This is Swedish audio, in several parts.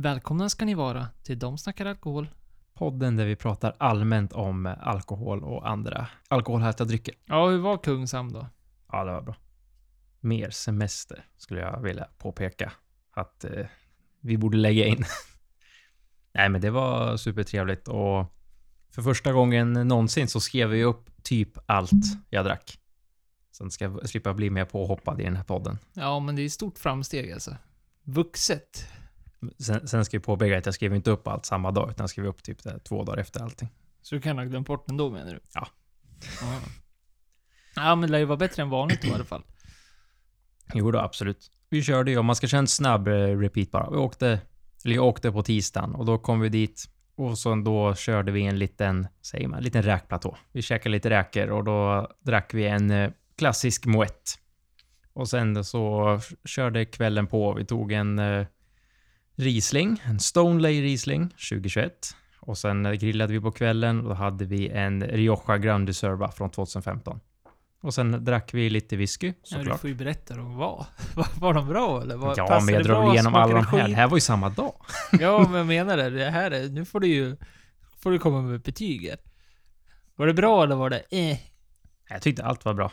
Välkomna ska ni vara till De snackar alkohol. Podden där vi pratar allmänt om alkohol och andra alkoholhaltiga drycker. Ja, hur var Kungshamn då? Ja, det var bra. Mer semester skulle jag vilja påpeka att eh, vi borde lägga in. Nej, men det var supertrevligt och för första gången någonsin så skrev vi upp typ allt jag drack. Sen ska jag slippa bli mer påhoppad i den här podden. Ja, men det är ett stort framsteg alltså. Vuxet. Sen, sen ska jag påpeka att jag skrev inte upp allt samma dag, utan jag skrev upp typ det här två dagar efter allting. Så du kan ha glömt bort den då menar du? Ja. Ja, ja men det lär ju vara bättre än vanligt då, i alla fall. Jo då, absolut. Vi körde ju, om man ska köra en snabb eh, repeat bara. Vi åkte, eller jag åkte på tisdagen och då kom vi dit och så då körde vi en liten, säger man, en liten räkplatå. Vi käkade lite räkor och då drack vi en eh, klassisk moët. Och sen så körde kvällen på. Vi tog en eh, Riesling, en Stoneley Riesling 2021. Och sen grillade vi på kvällen och då hade vi en Rioja Grand Reserva från 2015. Och sen drack vi lite whisky, Ja, du såklart. får ju berätta de var. Var, de bra eller? Var, Ja, men jag väl igenom alla de här. Det här var ju samma dag. Ja, men jag menar det. Det här är, nu får du ju, får du komma med betyg här. Var det bra eller var det eh? Jag tyckte allt var bra.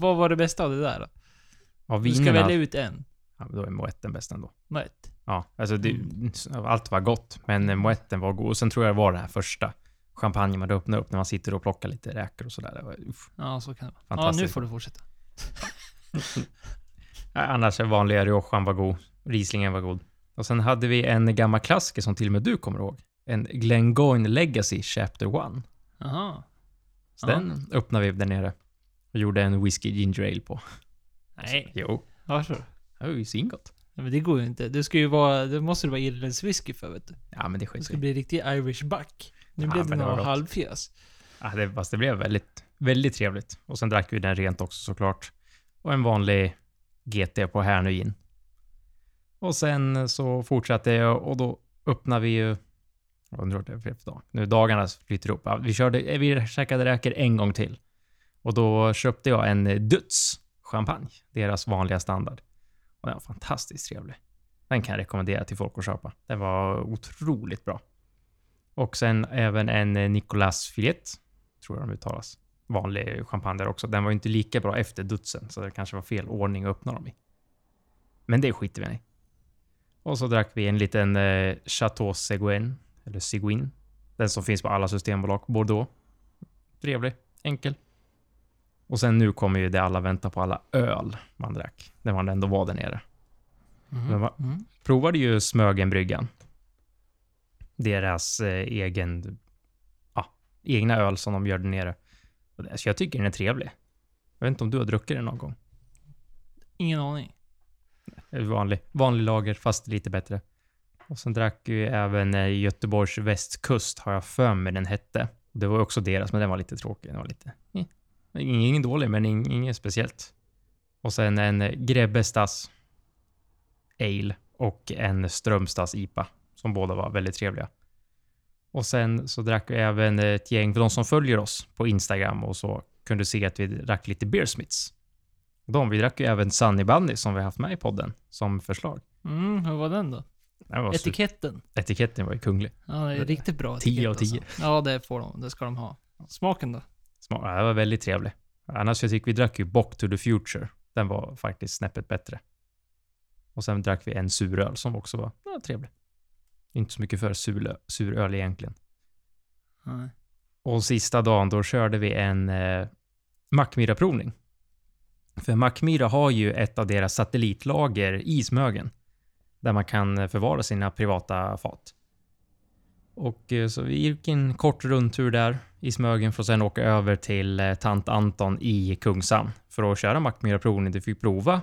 Vad var det bästa av det där då? Av Du ska vinerna, välja ut en. ja, men då är moetten bäst ändå. Ett. Ja, alltså det, Mm. allt var gott, men moetten var god. Och sen tror jag det var det här första champagne man öppnar upp när man sitter och plockar lite räkor och sådär. Ja, så kan det vara. Ja, nu får du fortsätta. Annars är vanliga Riojan var god. Rieslingen var god. Och sen hade vi en gammal klassiker som till och med du kommer ihåg. En Glengoyne Legacy Chapter 1. Jaha. Så Ja. den öppnade vi där nere. Och gjorde en whisky ginger ale på. Nej, Jo, varför? det var ju svingott. Men det går ju inte. Det ska ju vara, det måste du vara irländsk whisky för vet du. Ja, men det skiter ska vi i. bli riktig Irish buck. Nu Ja, blev det men det var några gott. Ja, det, fast det blev väldigt, väldigt trevligt. Och sen drack vi den rent också såklart. Och en vanlig GT på Härnöin. Och sen så fortsatte jag och då öppnade vi ju... Jag undrar vad det är för dag. Nu dagarna flyter ihop. Ja, vi, körde, vi käkade räkor en gång till. Och då köpte jag en Dutz champagne. Deras vanliga standard. Och den var fantastiskt trevlig. Den kan jag rekommendera till folk att köpa. Den var otroligt bra. Och sen även en eh, Nicolas Filet. tror jag de uttalas. Vanlig champagne där också. Den var inte lika bra efter dutsen, så det kanske var fel ordning att öppna dem i. Men det skiter vi i. Och så drack vi en liten eh, Chateau Seguin, eller Seguin. Den som finns på alla systembolag. Bordeaux. Trevlig, enkel. Och sen nu kommer ju det alla väntar på, alla öl man drack. När man ändå var där nere. Mhm. Men va- Mm. Provade ju Smögenbryggan. Deras eh, egen, ja, egna öl som de gör där nere. Så jag tycker den är trevlig. Jag vet inte om du har druckit den någon gång? Ingen aning. Är Vanlig, vanlig lager, fast lite bättre. Och sen drack ju även eh, Göteborgs västkust, har jag för mig den hette. Det var också deras, men den var lite tråkig. Den var lite... Eh. Ingen, dålig, men ing, inget speciellt. Och sen en Grebbestas Ale och en Strömstads IPA, som båda var väldigt trevliga. Och sen så drack vi även ett gäng, för de som följer oss på Instagram och så, kunde se att vi drack lite Beersmiths. De, vi drack ju även Sunny Bunny som vi haft med i podden som förslag. Mm, hur var den då? Den var super- Etiketten. Etiketten var ju kunglig. Ja, det är riktigt bra 10 av etikett, 10. Alltså. Ja, det får de. Det ska de ha. Smaken då? Smak, ja, det var väldigt trevlig. Annars jag tycker vi drack ju Bock to the Future. Den var faktiskt snäppet bättre. Och sen drack vi en suröl som också var ja, trevlig. Inte så mycket för suröl, suröl egentligen. Nej. Och sista dagen då körde vi en eh, Mackmyra-provning. För Mackmyra har ju ett av deras satellitlager i Smögen. Där man kan eh, förvara sina privata fat. Och eh, så vi gick en kort rundtur där i Smögen för att sen åka över till eh, tant Anton i Kungshamn för att köra Mackmyra-provning. Vi fick prova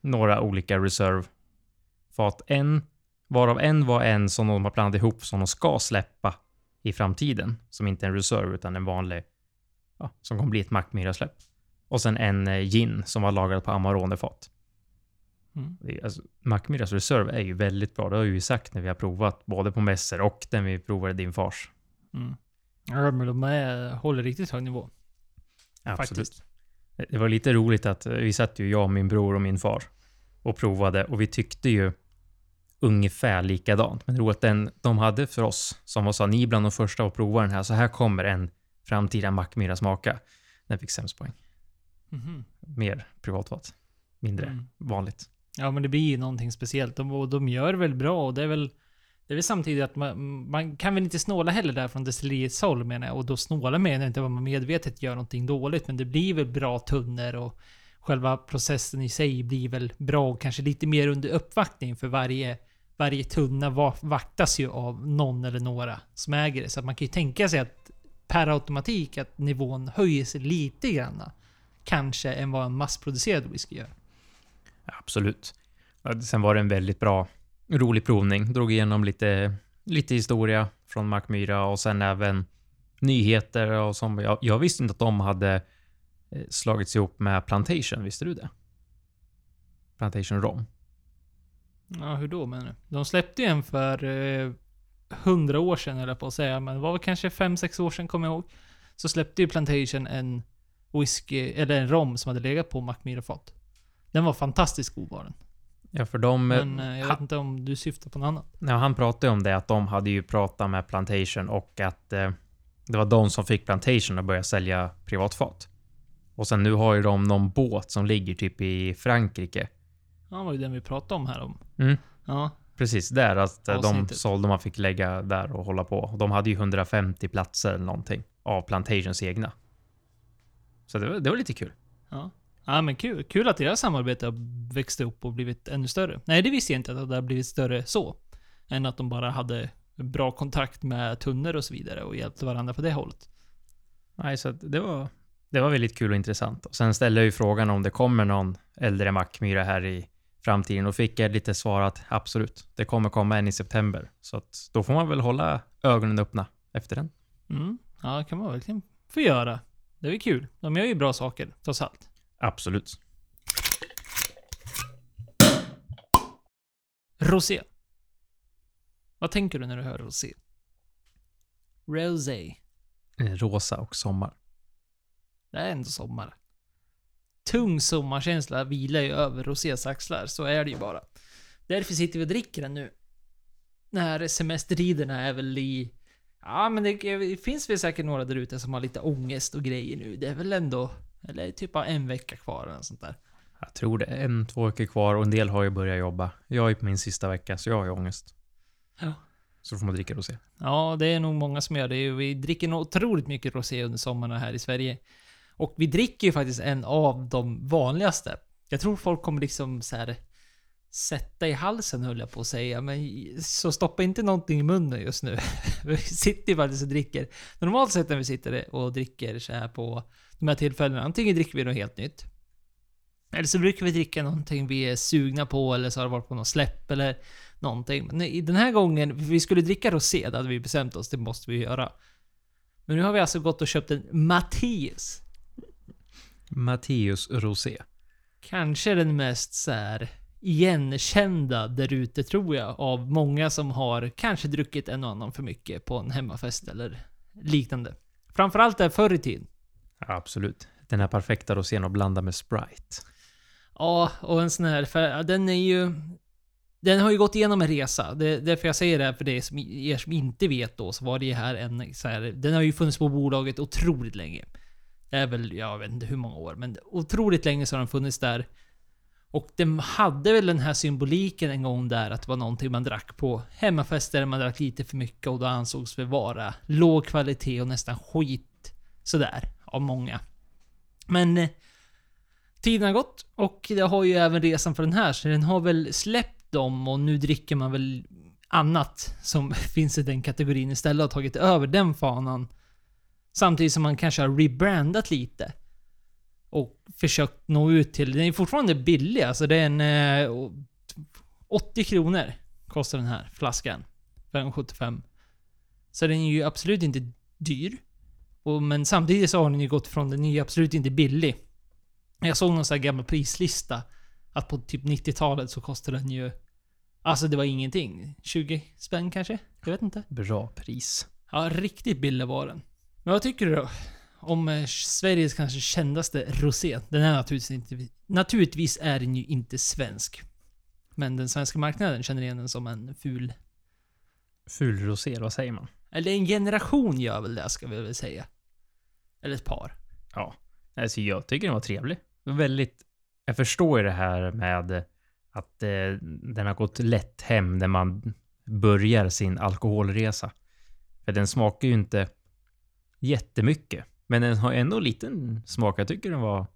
några olika reserve-fat. En, varav en var en som de har blandat ihop som de ska släppa i framtiden. Som inte är en reserve utan en vanlig, ja, som kommer bli ett Mackmyra-släpp. Och sen en eh, gin som var lagrad på Amarone-fat. Mm. Alltså, Mackmyras reserve är ju väldigt bra. Det har vi ju sagt när vi har provat både på mässor och när vi provade din fars. Mm. Ja, men de är, håller riktigt hög nivå. Faktiskt. Det var lite roligt att eh, vi satt ju jag, min bror och min far och provade och vi tyckte ju ungefär likadant. Men roligt den de hade för oss, som var så ni är bland de första att prova den här, så här kommer en framtida Mackmyra smaka. Den fick sämst poäng. Mhm. Mer privatvat. Mindre Mm. vanligt. Ja, men det blir ju någonting speciellt. De, och de gör väl bra och det är väl... Det är väl samtidigt att man, man kan väl inte snåla heller där från destilleriets håll menar jag. Och då snåla menar jag inte att man medvetet gör någonting dåligt. Men det blir väl bra tunnor och själva processen i sig blir väl bra och kanske lite mer under uppvaktning för varje, varje tunna vaktas ju av någon eller några som äger det. Så att man kan ju tänka sig att per automatik att nivån höjer sig lite granna. Kanske än vad en massproducerad whisky gör. Absolut. Sen var det en väldigt bra, rolig provning. Drog igenom lite, lite historia från Mackmyra och sen även nyheter och som jag, jag visste inte att de hade eh, slagits ihop med Plantation. Visste du det? Plantation Rom. Ja, hur då menar du? De släppte ju en för eh, 100 år sedan eller på att säga, men det var väl kanske 5-6 år sedan kommer jag ihåg. Så släppte ju Plantation en whisky, eller en rom som hade legat på Mackmyra-fat. Den var fantastiskt god var den. Ja, för de... Men eh, jag ha- vet inte om du syftar på något annat. Ja, han pratade om det, att de hade ju pratat med Plantation och att eh, det var de som fick Plantation att börja sälja privatfat. Och sen nu har ju de någon båt som ligger typ i Frankrike. Ja, det var ju den vi pratade om här om. Mm. Ja, Precis där, att eh, de sålde man fick lägga där och hålla på. De hade ju 150 platser eller någonting av Plantations egna. Så det var, det var lite kul. ja. Ja men kul. Kul att deras samarbete har växt upp och blivit ännu större. Nej, det visste jag inte att det har blivit större så. Än att de bara hade bra kontakt med tunnor och så vidare och hjälpte varandra på det hållet. Nej, så det var, det var väldigt kul och intressant. Och sen ställde jag ju frågan om det kommer någon äldre Mackmyra här i framtiden och fick jag lite svar att absolut, det kommer komma en i september. Så att då får man väl hålla ögonen öppna efter den. Mm. Ja, det kan man verkligen få göra. Det är ju kul. De gör ju bra saker, trots allt. Absolut. Rosé. Vad tänker du när du hör rosé? Rosé. Eh, Rosa och sommar. Det är ändå sommar. Tung sommarkänsla vilar ju över rosés axlar, så är det ju bara. Därför sitter vi och dricker den nu. När semestertiderna är väl i... Ja, men det, det finns väl säkert några där ute som har lite ångest och grejer nu. Det är väl ändå... Eller typ bara en vecka kvar eller sånt där. Jag tror det är en, två veckor kvar och en del har ju börjat jobba. Jag är på min sista vecka, så jag har ju ångest. Ja. Så får man dricka rosé. Ja, det är nog många som gör det. Vi dricker nog otroligt mycket rosé under sommaren här i Sverige. Och vi dricker ju faktiskt en av de vanligaste. Jag tror folk kommer liksom så här sätta i halsen höll jag på att säga, men så stoppa inte någonting i munnen just nu. vi sitter ju faktiskt och dricker. Normalt sett när vi sitter och dricker så här på de här tillfällena, antingen dricker vi något helt nytt. Eller så brukar vi dricka någonting vi är sugna på, eller så har det varit på något släpp, eller någonting. Men i den här gången, vi skulle dricka rosé, det hade vi bestämt oss, det måste vi göra. Men nu har vi alltså gått och köpt en Mattias. Matteus Rosé. Kanske den mest så här igenkända där ute tror jag, av många som har kanske druckit en och annan för mycket på en hemmafest eller liknande. Framförallt där förr i tiden. Absolut. Den här perfekta rosén att blanda med Sprite. Ja, och en sån här, för den är ju... Den har ju gått igenom en resa. Det är därför jag säger det här för det som, er som inte vet då, så var det ju här en så här, Den har ju funnits på bolaget otroligt länge. Det är väl, jag vet inte hur många år, men otroligt länge så har den funnits där. Och den hade väl den här symboliken en gång där, att det var någonting man drack på hemmafester, man drack lite för mycket och då ansågs det vara låg kvalitet och nästan skit. Sådär, av många. Men eh, tiden har gått och det har ju även resan för den här, så den har väl släppt dem och nu dricker man väl annat som finns i den kategorin istället och tagit över den fanan. Samtidigt som man kanske har rebrandat lite. Och försökt nå ut till... Den är fortfarande billig, alltså det är en... Eh, 80 kronor kostar den här flaskan. För en 75. Så den är ju absolut inte dyr. Och, men samtidigt så har den ju gått från den är ju absolut inte billig. Jag såg någon sån här gammal prislista. Att på typ 90-talet så kostade den ju... Alltså det var ingenting. 20 spänn kanske? Jag vet inte. Bra pris. Ja, riktigt billig var den. Men vad tycker du då? Om eh, Sveriges kanske kändaste rosé. Den är naturligtvis inte... Naturligtvis är den ju inte svensk. Men den svenska marknaden känner igen den som en ful... Ful rosé, vad säger man? Eller en generation gör väl det, ska vi väl säga. Eller ett par. Ja. Alltså jag tycker den var trevlig. Väldigt... Jag förstår ju det här med att eh, den har gått lätt hem när man börjar sin alkoholresa. För den smakar ju inte jättemycket. Men den har ändå liten smak. Jag tycker den var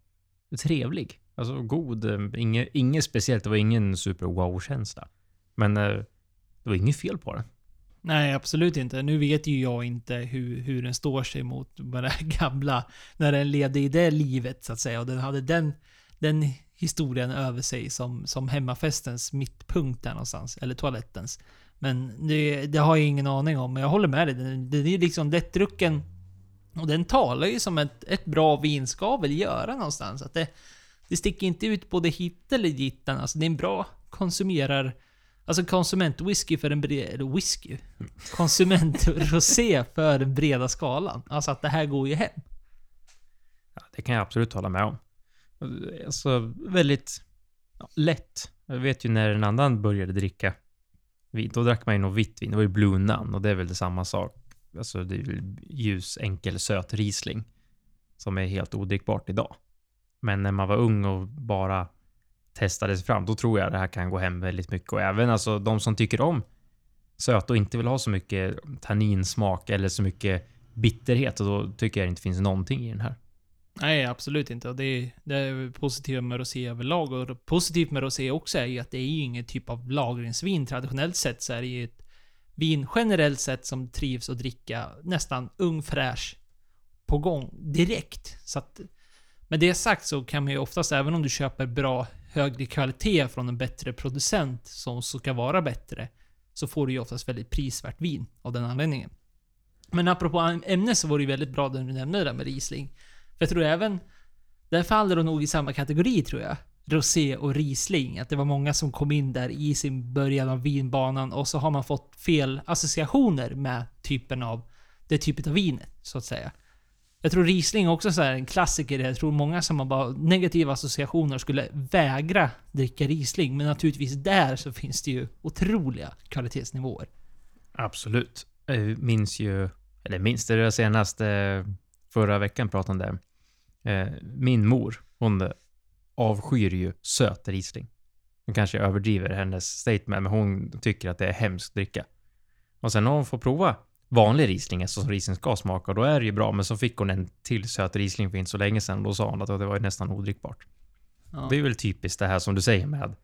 trevlig. Alltså god. Eh, inget, inget speciellt. Det var ingen super wow-känsla. Men eh, det var inget fel på den. Nej, absolut inte. Nu vet ju jag inte hur, hur den står sig mot det gamla, när den levde i det livet så att säga. Och den hade den, den historien över sig som, som hemmafestens mittpunkt där någonstans. Eller toalettens. Men det, det har jag ingen aning om. Men jag håller med dig. Den, den är liksom lättdrucken. Och den talar ju som ett, ett bra vin ska väl göra någonstans. Att det, det sticker inte ut både hit eller dit. Alltså det är en bra konsumerar... Alltså konsumentwhisky för den breda... Eller whisky? Konsumentrosé för den breda skalan. Alltså att det här går ju hem. Ja, det kan jag absolut hålla med om. Alltså väldigt ja, lätt. Jag vet ju när en annan började dricka vin, då drack man ju något vitt vin. Det var ju Blue Nun och det är väl samma sak. Alltså det är ju ljus, enkel, söt Riesling. Som är helt odrickbart idag. Men när man var ung och bara testade sig fram, då tror jag det här kan gå hem väldigt mycket. Och även alltså de som tycker om söt och inte vill ha så mycket tanninsmak eller så mycket bitterhet. Och då tycker jag det inte finns någonting i den här. Nej, absolut inte. Och det, är, det är positivt med rosé överlag. Och positivt med rosé också är ju att det är ju ingen typ av lagringsvin. Traditionellt sett så är det ju ett vin generellt sett som trivs att dricka nästan ung fräsch på gång direkt. Så att med det sagt så kan man ju oftast, även om du köper bra, högre kvalitet från en bättre producent som ska vara bättre, så får du ju oftast väldigt prisvärt vin av den anledningen. Men apropå ämne så var det ju väldigt bra det du nämnde där med Riesling. För jag tror även, där faller de nog i samma kategori tror jag. Rosé och Riesling. Att det var många som kom in där i sin början av vinbanan och så har man fått fel associationer med typen av, det typet av vinet, så att säga. Jag tror Riesling också är en klassiker. Jag tror många som har bara negativa associationer skulle vägra dricka Riesling. Men naturligtvis där så finns det ju otroliga kvalitetsnivåer. Absolut. Jag minns ju, eller minns det, det senaste förra veckan pratade om det. Eh, min mor, hon avskyr ju söt Riesling. Nu kanske jag överdriver hennes statement, men hon tycker att det är hemskt dricka. Och sen när hon får prova vanlig Riesling, alltså som Riesling ska smaka, då är det ju bra. Men så fick hon en till söt Riesling för inte så länge sedan. Då sa hon att det var nästan odrickbart. Ja. Det är väl typiskt det här som du säger med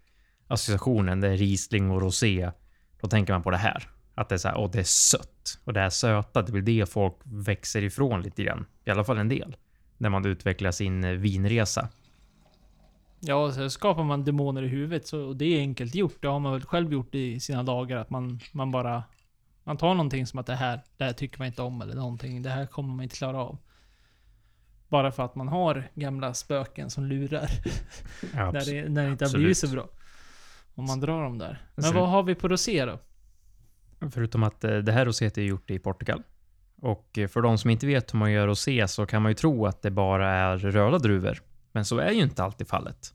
associationen, det är Riesling och rosé. Då tänker man på det här. Att det är så här, åh det är sött. Och det här söta, det är väl det folk växer ifrån lite grann. I alla fall en del. När man utvecklar sin eh, vinresa. Ja, så skapar man demoner i huvudet, så det är enkelt gjort. Det har man väl själv gjort i sina dagar, att man, man bara man tar någonting som att det här, det här tycker man inte om eller någonting. Det här kommer man inte klara av. Bara för att man har gamla spöken som lurar. Ja, när, det, när det inte har blivit så bra. Om man drar dem där. Men vad har vi på rosé då? Förutom att eh, det här roséet är gjort i Portugal. Och eh, för de som inte vet hur man gör rosé så kan man ju tro att det bara är röda druvor. Men så är ju inte alltid fallet.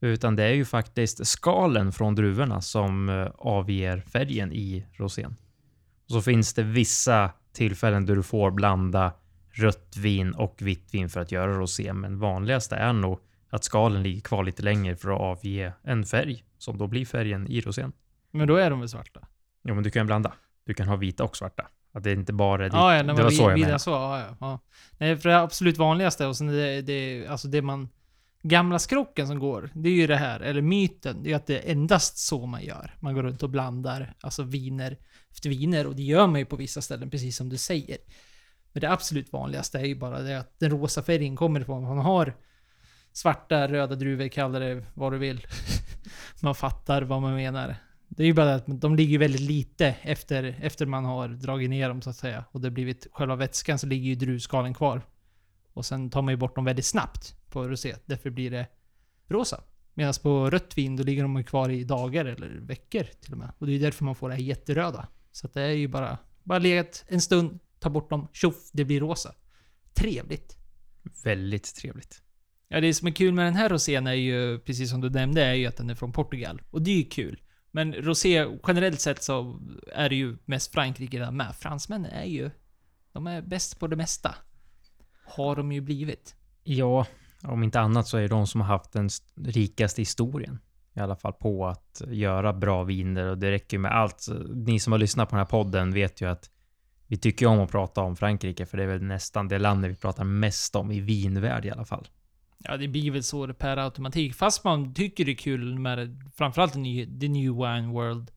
Utan det är ju faktiskt skalen från druvorna som eh, avger färgen i rosén. Så finns det vissa tillfällen där du får blanda rött vin och vitt vin för att göra rosé. Men vanligast är nog att skalen ligger kvar lite längre för att avge en färg som då blir färgen i rosén. Men då är de väl svarta? Jo, men du kan blanda. Du kan ha vita och svarta. Att det är inte bara är ja, ja, det var så jag menade. Så, ja, ja. Nej, för det absolut vanligaste och sen det, det, alltså det man gamla skrocken som går, det är ju det här, eller myten, det är att det är endast så man gör. Man går runt och blandar, alltså viner efter viner, och det gör man ju på vissa ställen, precis som du säger. Men det absolut vanligaste är ju bara det att den rosa färgen kommer ifrån man har svarta, röda druvor, kalla det vad du vill. man fattar vad man menar. Det är ju bara att de ligger väldigt lite efter, efter man har dragit ner dem så att säga. Och det har blivit själva vätskan så ligger ju druvskalen kvar. Och sen tar man ju bort dem väldigt snabbt på rosé. Därför blir det rosa. Medan på rött vin, då ligger de kvar i dagar eller veckor till och med. Och det är därför man får det här jätteröda. Så det är ju bara, bara legat en stund, ta bort dem, tjoff, det blir rosa. Trevligt. Väldigt trevligt. Ja, det som är kul med den här rosén är ju, precis som du nämnde, är ju att den är från Portugal. Och det är ju kul. Men rosé, generellt sett så är det ju mest Frankrike där med. Fransmännen är ju... De är bäst på det mesta. Har de ju blivit. Ja, om inte annat så är det de som har haft den st- rikaste historien. I alla fall på att göra bra viner och det räcker med allt. Ni som har lyssnat på den här podden vet ju att vi tycker om att prata om Frankrike för det är väl nästan det landet vi pratar mest om i vinvärld i alla fall. Ja, det blir väl så per automatik. Fast man tycker det är kul med framförallt the new, the new wine world.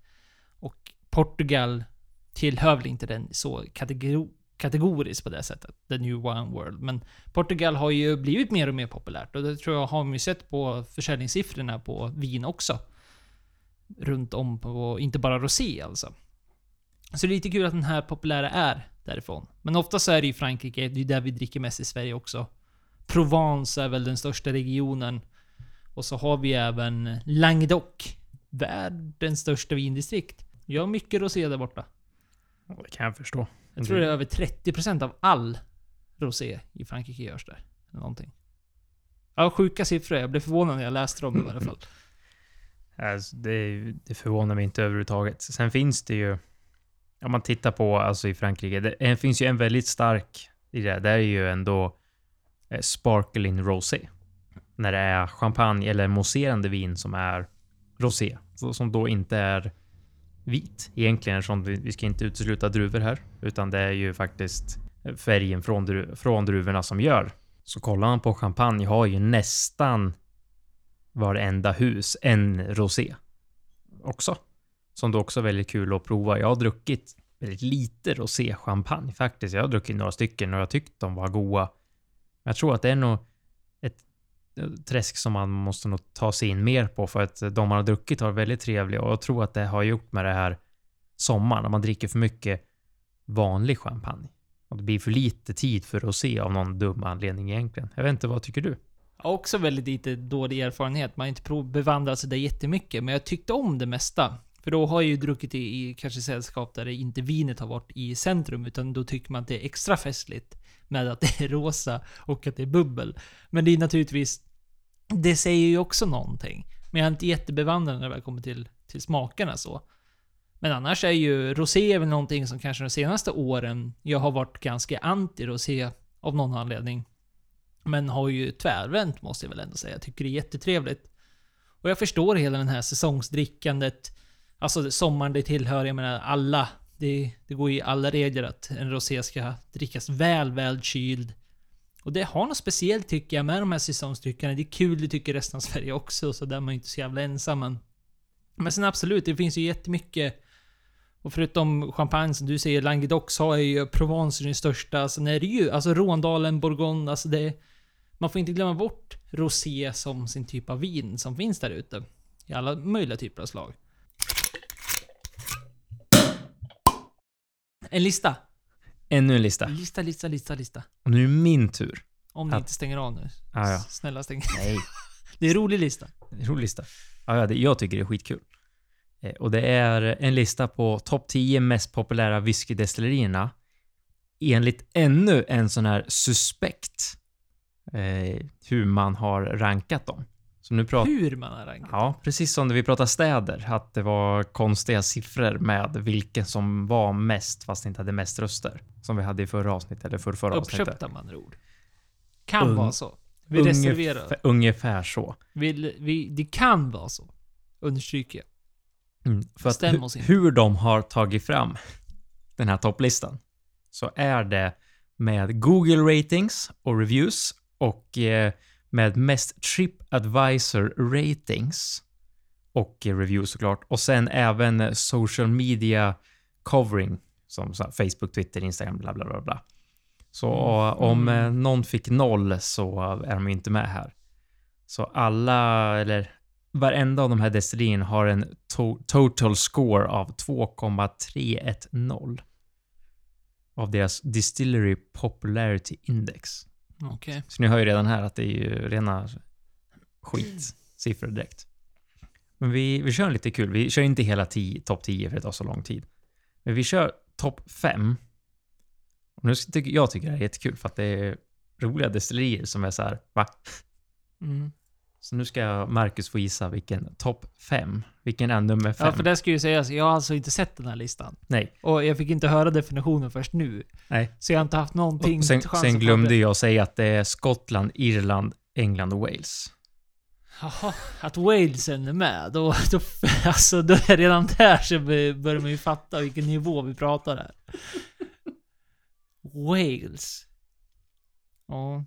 Och Portugal tillhör väl inte den så kategor kategoriskt på det sättet. The new wine world. Men Portugal har ju blivit mer och mer populärt. Och det tror jag har man ju sett på försäljningssiffrorna på vin också. Runt om på, inte bara rosé alltså. Så det är lite kul att den här populära är därifrån. Men ofta så är det ju Frankrike, det är där vi dricker mest i Sverige också. Provence är väl den största regionen. Och så har vi även Languedoc. Världens största vindistrikt. Gör mycket rosé där borta. Det kan jag förstå. Jag tror det är över 30% av all rosé i Frankrike görs där. Eller någonting. Ja, sjuka siffror. Jag blev förvånad när jag läste dem i alla fall. Alltså, det, det förvånar mig inte överhuvudtaget. Sen finns det ju, om man tittar på alltså i Frankrike, det, det finns ju en väldigt stark i det. Det är ju ändå eh, sparkling rosé. När det är champagne eller mousserande vin som är rosé. Som då inte är vit egentligen eftersom vi, ska inte utesluta druvor här. Utan det är ju faktiskt färgen från, dru, från druvorna som gör. Så kollar man på champagne har ju nästan varenda hus en rosé också. Som då också är väldigt kul att prova. Jag har druckit väldigt lite rosé-champagne faktiskt. Jag har druckit några stycken och jag tyckte de var goda. Men jag tror att det är nog träsk som man måste nog ta sig in mer på för att de man har druckit har väldigt trevliga och jag tror att det har gjort med det här sommaren när man dricker för mycket vanlig champagne. Och det blir för lite tid för att se av någon dum anledning egentligen. Jag vet inte, vad tycker du? Också väldigt lite dålig erfarenhet. Man har inte prov- bevandrat sig där jättemycket, men jag tyckte om det mesta. För då har jag ju druckit i, i kanske sällskap där det inte vinet har varit i centrum, utan då tycker man att det är extra festligt med att det är rosa och att det är bubbel. Men det är naturligtvis, det säger ju också någonting. Men jag är inte jättebevandrad när det väl kommer till, till smakerna så. Men annars är ju rosé väl någonting som kanske de senaste åren jag har varit ganska anti-rosé av någon anledning. Men har ju tvärvänt måste jag väl ändå säga. Jag tycker det är jättetrevligt. Och jag förstår hela den här säsongsdrickandet. Alltså sommaren det tillhör, jag menar alla. Det, det går ju i alla regler att en rosé ska drickas väl, väl kyld. Och det har något speciellt tycker jag med de här säsongsdryckerna. Det är kul, det tycker resten av Sverige också, så där är man ju inte så jävla ensam. Men, men sen absolut, det finns ju jättemycket. Och förutom champagne som du säger, Languedoc har ju Provence den största. Sen är det ju, alltså Råndalen, Bourgogne, alltså det... Man får inte glömma bort rosé som sin typ av vin som finns där ute. I alla möjliga typer av slag. En lista. Ännu en lista. Lista, lista, lista, lista. Och nu är det min tur. Om ni Att- inte stänger av nu. Ah, ja. Snälla stäng. Nej. Det är en rolig lista. Rolig lista. Ja, ja, det, jag tycker det är skitkul. Eh, och det är en lista på topp 10 mest populära whiskydestillerierna enligt ännu en sån här suspekt eh, hur man har rankat dem. Så nu pratar Hur man har rankat. Ja, precis som när vi pratar städer, att det var konstiga siffror med vilken som var mest, fast inte hade mest röster. Som vi hade i förra avsnittet, eller för förra avsnittet. Uppköpta med andra ord. Kan Ung- vara så. Vi reserverar. Ungefär, ungefär så. Vi, vi, det kan vara så. Understryker jag. Mm, för att hu- inte. hur de har tagit fram den här topplistan så är det med Google ratings och reviews och eh, med mest TripAdvisor ratings och reviews såklart. Och sen även social media covering som Facebook, Twitter, Instagram, bla bla bla bla. Så Mm. om Mm. eh, någon fick noll så är de inte med här. Så alla, eller varenda av de här destillerierna har en to- total score av 2,310 av deras Distillery Popularity Index. Okej. Så ni hör ju redan här att det är ju rena skitsiffror direkt. Men vi, vi kör lite kul. Vi kör inte hela topp 10 för det tar så lång tid. Men vi kör topp 5. Och nu tycker jag tycker det här är jättekul för att det är roliga destillerier som är så här, va? Mm. Så nu ska Marcus få gissa vilken topp 5. Vilken är nummer 5? Ja, för det ska ju sägas, jag har alltså inte sett den här listan. Nej. Och jag fick inte höra definitionen först nu. Nej. Så jag har inte haft någonting Och sen, sen glömde jag säga att det är Skottland, Irland, England och Wales. Jaha, att Walesen är med. Då, då, alltså, då är redan där så börjar man ju fatta vilken nivå vi pratar här. Wales. Ja.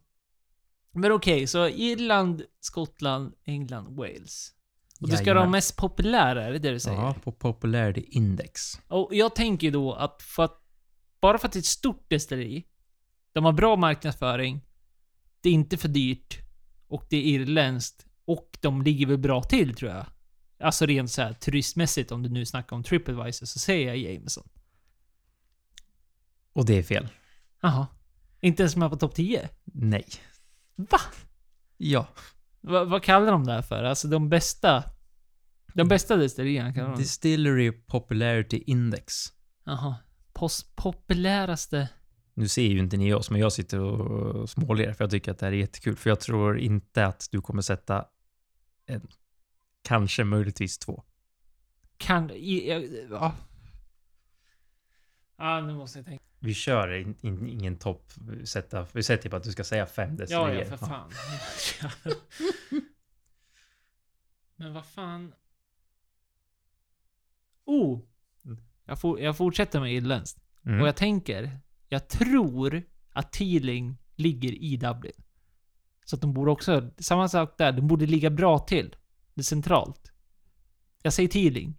Men okej, så Irland, Skottland, England, Wales. Och det ska Jajamän. de mest populära, är det det du säger? Ja, på Popularity Index. Och jag tänker då att för att... Bara för att det är ett stort destilleri. De har bra marknadsföring. Det är inte för dyrt. Och det är irländskt. Och de ligger väl bra till tror jag. Alltså rent så här turistmässigt om du nu snackar om Tripadvisor så säger jag Jameson. Och det är fel. Jaha. Inte ens med på topp 10? Nej. Va? Ja. Va, vad kallar de det här för? Alltså de bästa... De bästa destillerierna kallar de Distillery Popularity Index. Jaha. Post populäraste... Nu ser ju inte ni oss, men jag sitter och småler för jag tycker att det här är jättekul. För jag tror inte att du kommer sätta en, kanske möjligtvis två. Kan... I, ja. Ja, nu måste jag tänka. Vi kör in, in, ingen topp, sätta, vi sätter på att du ska säga fem Ja, destillerier. ja, för fan. Men vad fan... Oh! Jag, for, jag fortsätter med irländskt. Mm. Och jag tänker, jag tror att Teeling ligger i Dublin. Så att de borde också, samma sak där, de borde ligga bra till. Det är centralt. Jag säger Teeling.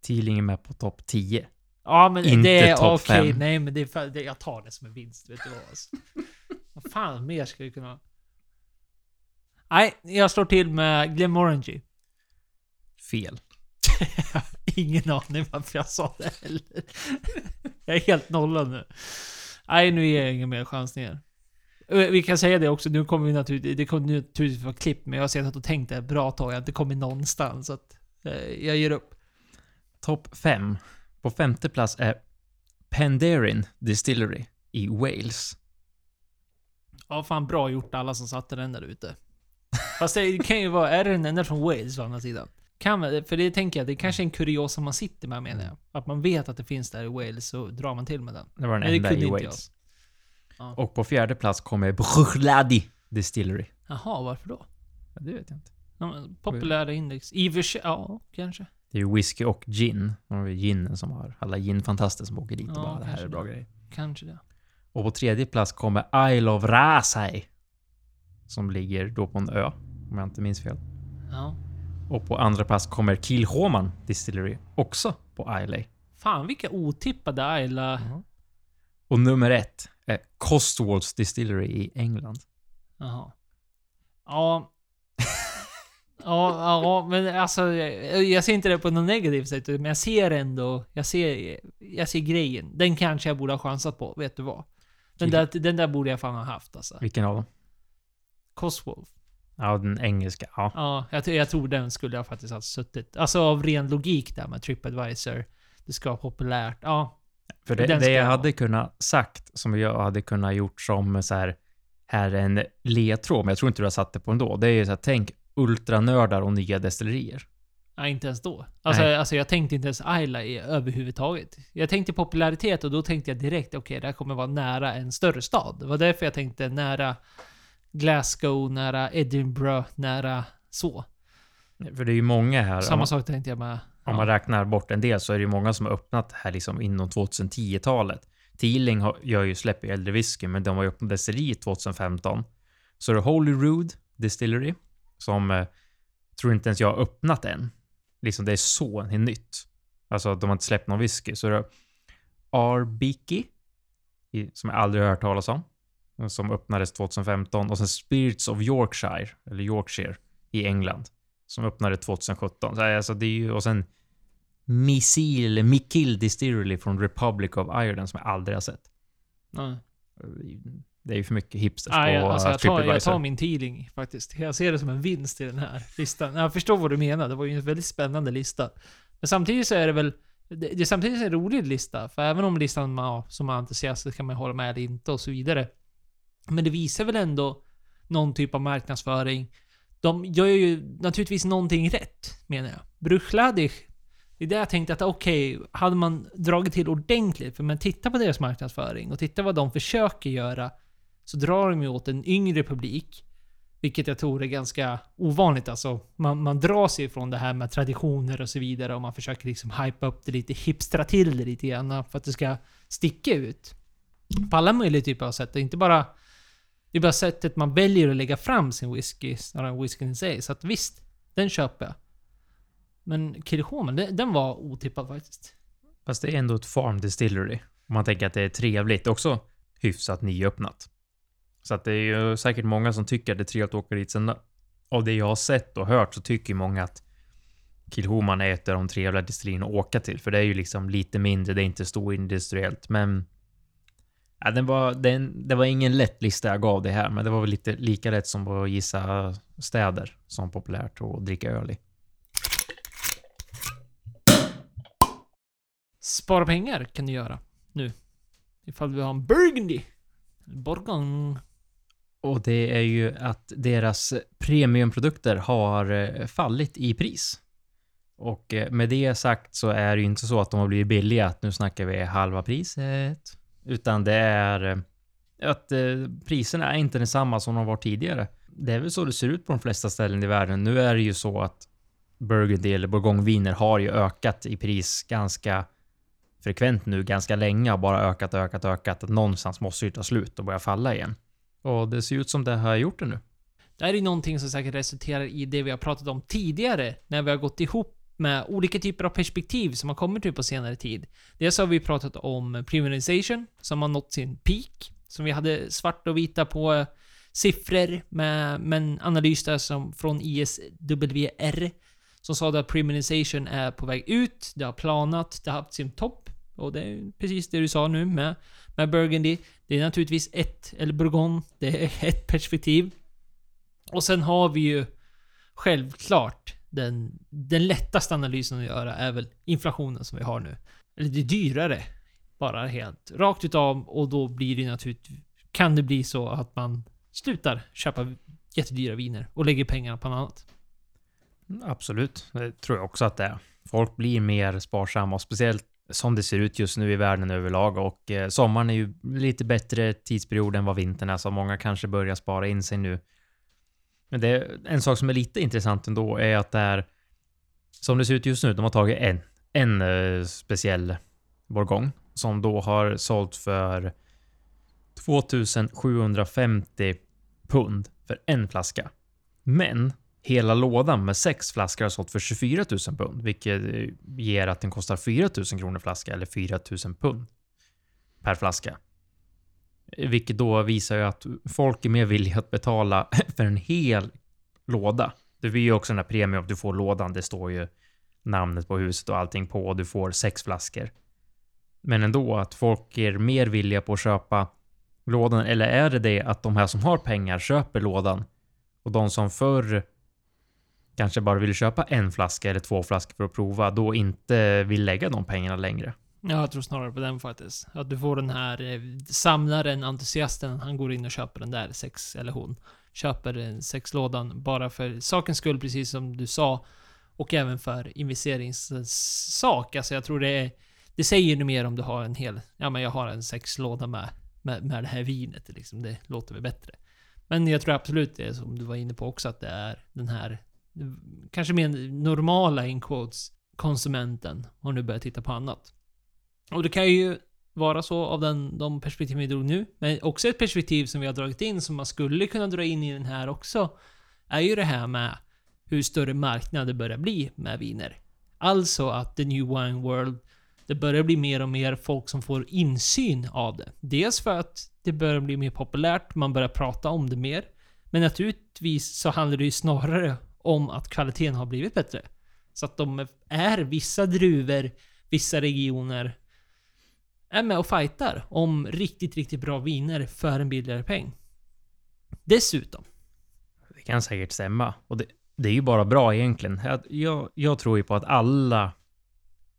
Teeling är med på topp 10. Ja men Inte det är okej. fem. Nej men det är, det, jag tar det som en vinst. Vet du vad? Alltså. vad fan mer ska jag kunna... Nej, jag slår till med Glenmorangie. Fel. Ingen aning varför jag sa det heller. jag är helt nollad nu. Nej, nu ger jag ingen mer chansningar. Eh, Vi kan säga det också, nu kommer vi naturligtvis, det kommer naturligtvis vara klipp, men jag har sett och tänkt det ett bra tag, jag har inte kommit någonstans. Så att, eh, jag ger upp. Topp 5. På femte plats är Penderyn Distillery i Wales. Ja, fan bra gjort alla som satte den där ute. Fast det kan ju vara, är det den enda från Wales å andra sidan? Kan för det tänker jag, det är kanske är en kuriosa man sitter med menar jag. Att man vet att det finns där i Wales, så drar man till med den. Det var den enda i Wales. Ja. Och på fjärde plats kommer Bruichladi Distillery. Jaha, varför då? Ja, det vet jag inte. Ja, populära index. I ja, kanske. Det är ju whisky och gin. De har ginen som har alla ginfantaster som åker dit och Ja, bara det här är bra det. grejer. Kanske det. Och på tredje plats kommer Isle of Rasay. Som ligger då på en ö, om jag inte minns fel. Ja. Och på andra plats kommer Kilhoman Distillery, också på Islay. Fan vilka otippade Ayla... Och nummer ett är Costwalls Distillery i England. Jaha. Ja. Ja, ja, men alltså jag, jag ser inte det på något negativt sätt, men jag ser ändå, jag ser, jag ser grejen. Den kanske jag borde ha chansat på, vet du vad? Den där, den där borde jag fan ha haft alltså. Vilken av dem? Coswolf. Ja, den engelska. Ja. Ja, jag, jag tror den skulle jag faktiskt ha suttit. Alltså av ren logik där med Tripadvisor. Det ska vara populärt. Ja. För det, det jag ha. hade kunnat sagt, som jag hade kunnat gjort som så här, här är en ledtråd, men jag tror inte du har satt det på ändå. Det är ju så här, tänk ultranördar och nya destillerier. Nej, inte ens då. Alltså, Nej. alltså jag tänkte inte ens Ayla i överhuvudtaget. Jag tänkte popularitet och då tänkte jag direkt, okej, det här kommer vara nära en större stad. Det var därför jag tänkte nära Glasgow, nära Edinburgh, nära så. För det är ju många här, Samma man, sak tänkte jag med... om man räknar bort en del, så är det ju många som har öppnat här liksom inom 2010-talet. Teeling har, gör ju släpper ju äldre whisky, men de var ju öppnat destilleri 2015. Så det är Holyrood Distillery, som eh, tror inte ens jag har öppnat än. Liksom det är så nytt. Alltså de har inte släppt någon whisky. Så det är Arbiki, som jag aldrig har hört talas om, som öppnades 2015. Och sen Spirits of Yorkshire, eller Yorkshire, i England, som öppnade 2017. Så alltså det är ju, och sen Missil, Mikil Distillery från Republic of Ireland som jag aldrig har sett. Ja. Det är ju för mycket hipsters Nej, på alltså jag, tar, jag tar min Teeling faktiskt. Jag ser det som en vinst i den här listan. Jag förstår vad du menar. Det var ju en väldigt spännande lista. Men samtidigt så är det väl... Det, det är samtidigt en rolig lista. För även om listan ja, som entusiast kan man hålla med eller inte och så vidare. Men det visar väl ändå... någon typ av marknadsföring. De gör ju naturligtvis någonting rätt, menar jag. Bruchladig, det är det jag tänkte att okej, okay, hade man dragit till ordentligt, för man tittar på deras marknadsföring och tittar vad de försöker göra, så drar de ju åt en yngre publik. Vilket jag tror är ganska ovanligt. Alltså, man, man drar sig ifrån det här med traditioner och så vidare och man försöker liksom hypa upp det lite, hipstra till det lite grann för att det ska sticka ut. På alla möjliga typer av sätt. Det är inte bara... Det är bara sättet man väljer att lägga fram sin whisky snarare än whiskyn i sig. Så att visst, den köper jag. Men Kirchhomen, den, den var otippad faktiskt. Fast det är ändå ett farm distillery. Om man tänker att det är trevligt. Också hyfsat nyöppnat. Så att det är ju säkert många som tycker att det är trevligt att åka dit. Sen av det jag har sett och hört så tycker många att Kilhoman är ett av de trevliga destillerierna att åka till. För det är ju liksom lite mindre, det är inte storindustriellt. Men ja, den var, den, det var ingen lätt lista jag gav det här, men det var väl lite lika lätt som att gissa städer som populärt att dricka öl i. Spara pengar kan du göra nu. Ifall du har en Burgundy. Borgon. Och det är ju att deras premiumprodukter har eh, fallit i pris. Och eh, med det sagt så är det ju inte så att de har blivit billiga, att nu snackar vi halva priset. Utan det är eh, att priserna är inte detsamma som de var tidigare. Det är väl så det ser ut på de flesta ställen i världen. Nu är det ju så att Burgundy eller bourgogneviner har ju ökat i pris ganska frekvent nu ganska länge och bara ökat, ökat, ökat. Någonstans måste ju ta slut och börja falla igen. Och det ser ut som det har gjort det nu. Det här är någonting som säkert resulterar i det vi har pratat om tidigare, när vi har gått ihop med olika typer av perspektiv som har kommit ut på senare tid. Dels har vi pratat om premiumization, som har nått sin peak, som vi hade svart och vita på siffror med, med en analys där som från ISWR som sa att premiumization är på väg ut, det har planat, det har haft sin topp och det är precis det du sa nu med, med Burgundy. Det är naturligtvis ett, eller Bourgogne, det är ett perspektiv. Och sen har vi ju självklart den, den lättaste analysen att göra är väl inflationen som vi har nu. Eller det är dyrare. Bara helt rakt utav och då blir det naturligtvis... Kan det bli så att man slutar köpa jättedyra viner och lägger pengarna på något annat. Absolut, det tror jag också att det är. Folk blir mer sparsamma och speciellt som det ser ut just nu i världen överlag och eh, sommaren är ju lite bättre tidsperiod än vad vintern är så många kanske börjar spara in sig nu. Men det är en sak som är lite intressant ändå är att det är som det ser ut just nu, de har tagit en, en eh, speciell bourgogne som då har sålt för 2750 pund för en flaska. Men Hela lådan med sex flaskor har sålt för 24 000 pund, vilket eh, ger att den kostar 4 000 kronor flaska eller 4 000 pund per flaska. Eh, vilket då visar ju att folk är mer villiga att betala för en hel låda. Det blir ju också den här premium att du får lådan. Det står ju namnet på huset och allting på och du får sex flaskor. Men ändå att folk är mer villiga på att köpa lådan. Eller är det det att de här som har pengar köper lådan och de som förr kanske bara vill köpa en flaska eller två flaskor för att prova, då inte vill lägga de pengarna längre. Ja, jag tror snarare på den faktiskt. Att du får den här eh, samlaren, entusiasten, han går in och köper den där sex, eller hon, köper sexlådan bara för sakens skull, precis som du sa. Och även för investeringssak. Alltså jag tror det är... Det säger ju mer om du har en hel... Ja men jag har en sexlåda med, med, med det här vinet liksom. Det låter väl bättre. Men jag tror absolut det som du var inne på också, att det är den här kanske mer normala in quotes, konsumenten har nu börjat titta på annat. Och det kan ju vara så av den, de perspektiv vi drog nu. Men också ett perspektiv som vi har dragit in, som man skulle kunna dra in i den här också, är ju det här med hur större marknader börjar bli med viner. Alltså att the new wine world, det börjar bli mer och mer folk som får insyn av det. Dels för att det börjar bli mer populärt, man börjar prata om det mer. Men naturligtvis så handlar det ju snarare om att kvaliteten har blivit bättre. Så att de är vissa druvor, vissa regioner är med och fightar om riktigt, riktigt bra viner för en billigare peng. Dessutom. Det kan säkert stämma. Och det, det är ju bara bra egentligen. Jag, jag tror ju på att alla,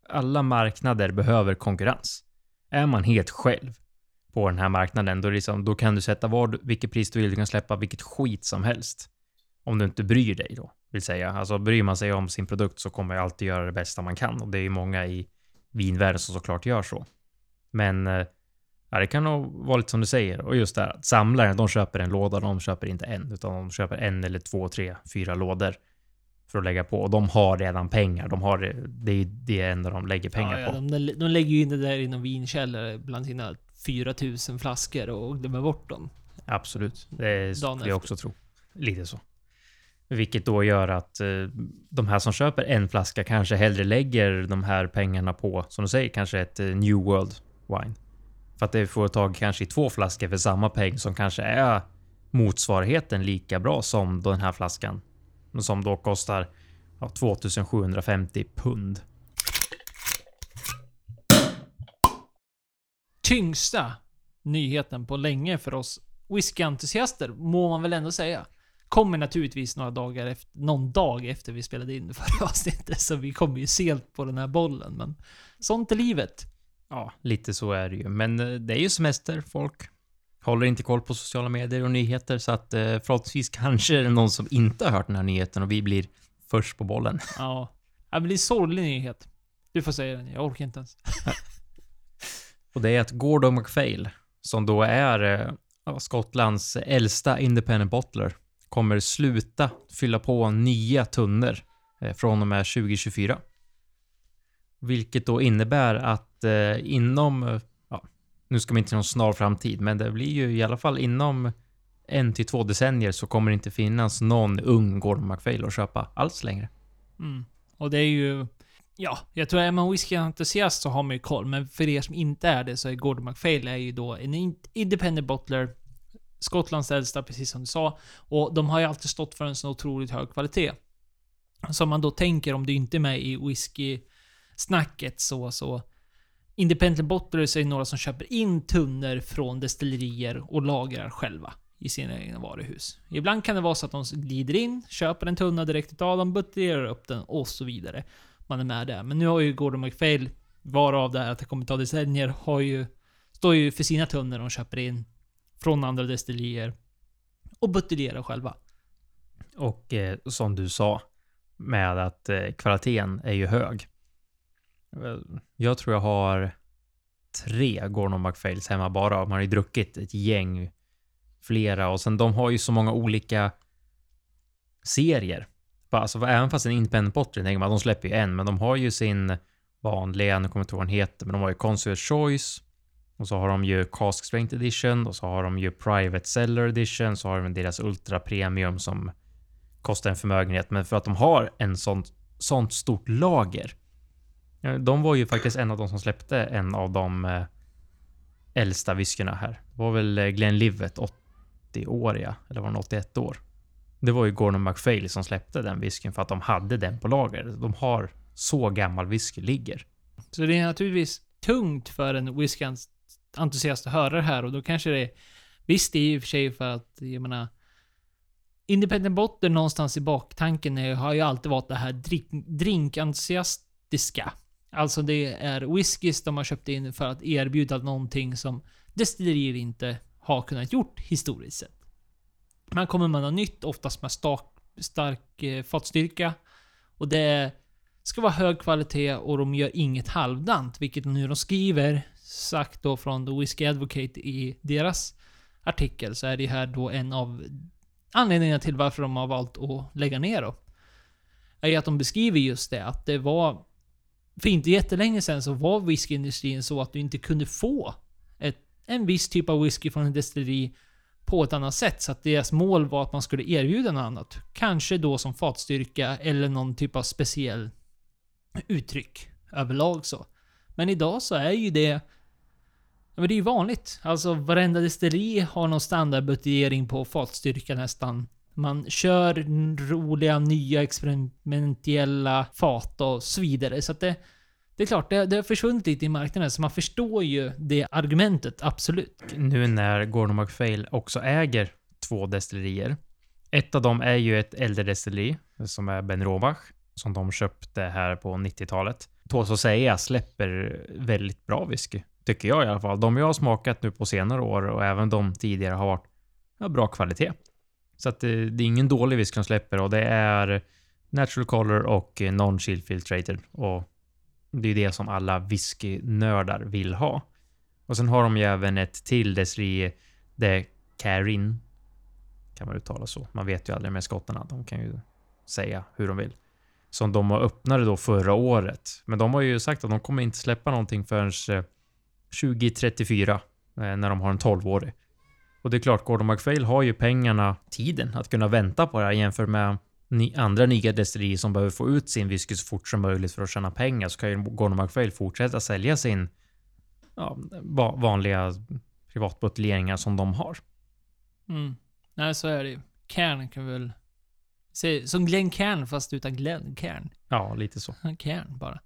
alla marknader behöver konkurrens. Är man helt själv på den här marknaden. Då, liksom, då kan du sätta vad, vilket pris du vill. Du kan släppa vilket skit som helst. Om du inte bryr dig då, vill säga. Alltså bryr man sig om sin produkt så kommer jag alltid göra det bästa man kan. Och det är ju många i vinvärlden som såklart gör så. Men eh, ja, det kan nog vara lite som du säger. Och just det här, att samlaren, de köper en låda, de köper inte en, utan de köper en eller två, tre, fyra lådor för att lägga på. Och de har redan pengar. De har, det det är det enda de lägger pengar ja, ja, på. de, de lägger ju in det där i någon vinkällare bland sina 4000 flaskor och glömmer bort dem. Absolut. Det skulle jag också tro. Lite så. Vilket då gör att eh, de här som köper en flaska kanske hellre lägger de här pengarna på, som du säger, kanske ett eh, New World Wine. För att det får tag kanske i två flaskor för samma peng som kanske är motsvarigheten lika bra som den här flaskan. Som då kostar ja, 2750 pund. Tyngsta nyheten på länge för oss whiskyentusiaster, må man väl ändå säga. Kommer naturligtvis några dagar efter, någon dag efter vi spelade in förra avsnittet, så vi kommer ju sent på den här bollen, men sånt är livet. Ja, lite så är det ju. Men eh, det är ju semester. Folk håller inte koll på sociala medier och nyheter, så att eh, förhoppningsvis kanske är det någon som inte har hört den här nyheten och vi blir först på bollen. Ja. Ja, men det är sorglig nyhet. Du får säga den, jag orkar inte ens. Och det är att Gordon MacPhail, som då är eh, Skottlands äldsta independent bottler, kommer sluta fylla på nya tunnor eh, från och med 2024. Vilket då innebär att eh, inom, eh, ja, nu ska vi inte till någon snar framtid, men det blir ju i alla fall inom en till två decennier så kommer det inte finnas någon ung Gordon McFail att köpa alls längre. Mm. Och det är ju... Ja, jag tror är man whiskyentusiast så har man ju koll, men för er som inte är det så är Gordon McFail är ju då en independent bottler, Skottlands äldsta, precis som du sa. Och de har ju alltid stått för en så otroligt hög kvalitet. Så om man då tänker, om du inte är med i whisky-snacket så, så Independent bottlers är några som köper in tunnor från destillerier och lagrar själva i sina egna varuhus. Ibland kan det vara så att de glider in, köper en tunna direkt utav dem, buteljerar upp den och så vidare. Man är med där. Men nu har ju Gordon McPhail, varav det här att det kommer ta decennier, har ju, står ju för sina tunnor de köper in från andra destillerier och buteljerar själva. Och eh, som du sa, med att eh, kvaliteten är ju hög. Eh, jag tror jag har tre Gordon McFails hemma bara. Man har ju druckit ett gäng, flera och sen de har ju så många olika serier. Alltså, även fast en independent bottling, tänker man, de släpper ju en, men de har ju sin vanliga, nu kommer jag inte ihåg vad den heter, men de har ju Consular Choice. Och så har de ju Cask Strength Edition och så har de ju Private Seller Edition, så har de deras Ultra Premium som kostar en förmögenhet. Men för att de har en sånt, sånt stort lager. De var ju faktiskt en av de som släppte en av de eh, äldsta whiskyna här. Det var väl eh, Glenlivet 80-åriga, eller var den 81 år? Det var ju Gordon MacPhail som släppte den whiskyn för att de hade den på lager. De har så gammal whisky ligger. Så det är naturligtvis tungt för en whisky att höra det här och då kanske det är... Visst, det är i och för sig för att, jag menar... Independent Botter någonstans i baktanken är, har ju alltid varit det här drink, drinkentusiastiska. Alltså det är whiskys de har köpt in för att erbjuda någonting som destillerier inte har kunnat gjort historiskt sett. Man kommer med något nytt, oftast med stark, stark eh, fatstyrka. Och det ska vara hög kvalitet och de gör inget halvdant, vilket nu de skriver, sagt då från The Whiskey Advocate i deras artikel, så är det här då en av anledningarna till varför de har valt att lägga ner då. Är ju att de beskriver just det, att det var... För inte jättelänge sen så var whiskyindustrin så att du inte kunde få ett, en viss typ av whisky från en destilleri på ett annat sätt. Så att deras mål var att man skulle erbjuda något annat. Kanske då som fatstyrka eller någon typ av speciell uttryck överlag så. Men idag så är ju det... Men det är ju vanligt. Alltså varenda destilleri har någon standardbuteljering på fatstyrka nästan. Man kör roliga, nya, experimentella fat och så vidare. Så att det... Det är klart, det, det har försvunnit lite i marknaden, så man förstår ju det argumentet, absolut. Nu när Gordon McFail också äger två destillerier. Ett av dem är ju ett äldre destilleri som är Ben Robach som de köpte här på 90-talet. Tåls att säga släpper väldigt bra whisky Tycker jag i alla fall. De jag har smakat nu på senare år och även de tidigare har varit ja, bra kvalitet. Så att det, det är ingen dålig whisky de släpper och det är natural color och eh, non-chill filtrated. Och det är det som alla whiskynördar vill ha. Och sen har de ju även ett till desri de Carin. Kan man uttala så. Man vet ju aldrig med skottarna. De kan ju säga hur de vill. Som de öppnade då förra året. Men de har ju sagt att de kommer inte släppa någonting förrän eh, 2034. Eh, när de har en 12-årig. Och det är klart, Gordon MacPhail har ju pengarna, tiden, att kunna vänta på det här jämfört med andra nya destillerier som behöver få ut sin whisky så fort som möjligt för att tjäna pengar så kan ju Gordon MacPhail fortsätta sälja sin ja, vanliga privatbuteljeringar som de har. Mm. Nej, så är det ju. Cairn kan väl... Se, som Glenn Cairn fast utan Glenn Cairn. Ja, lite så. Cairn bara.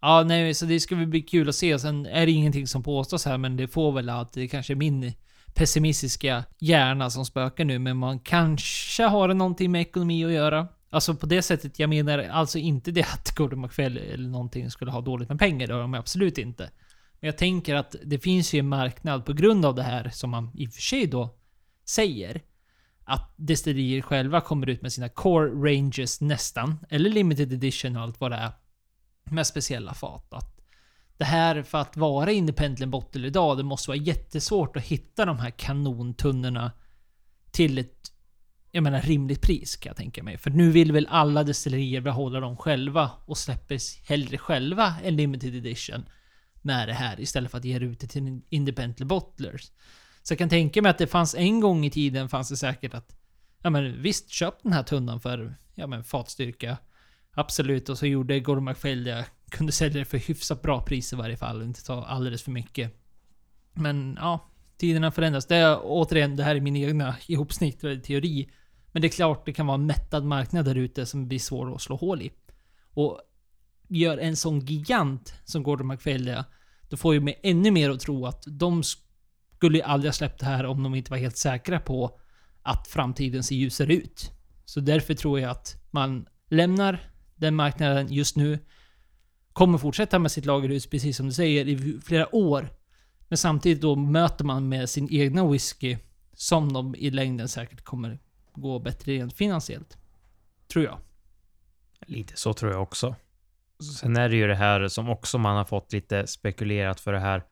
Ja, nej, så det ska väl bli kul att se. Sen är det ingenting som påstås här, men det får väl att det kanske är min pessimistiska hjärna som spökar nu, men man kanske har någonting med ekonomi att göra. Alltså på det sättet, jag menar alltså inte det att Gordon McFell eller någonting skulle ha dåligt med pengar, det har de absolut inte. Men jag tänker att det finns ju en marknad på grund av det här, som man i och för sig då säger, att destillerier själva kommer ut med sina core ranges nästan, eller limited edition och allt vad det är, med speciella fat. Att det här för att vara independent bottle idag, det måste vara jättesvårt att hitta de här kanontunnorna till ett jag menar rimligt pris kan jag tänka mig. För nu vill väl alla destillerier behålla dem själva och släpper hellre själva en limited edition med det här istället för att ge ut det till independent bottlers. Så jag kan tänka mig att det fanns en gång i tiden fanns det säkert att Ja men visst, köp den här tunnan för ja men fatstyrka. Absolut, och så gjorde Gordon MacPhail det kunde sälja det för hyfsat bra pris i varje fall, inte ta alldeles för mycket. Men ja, tiderna förändras. Det är återigen, det här är min egna ihopsnittrade teori. Men det är klart det kan vara en mättad marknad där ute som blir svår att slå hål i. Och gör en sån gigant som Gordon McFail det, då får ju mig ännu mer att tro att de skulle aldrig ha släppt det här om de inte var helt säkra på att framtiden ser ljusare ut. Så därför tror jag att man lämnar den marknaden just nu kommer fortsätta med sitt lagerhus, precis som du säger, i flera år. Men samtidigt då möter man med sin egna whisky som de i längden säkert kommer gå bättre rent finansiellt. Tror jag. Lite så tror jag också. Sen är det ju det här som också man har fått lite spekulerat för det här.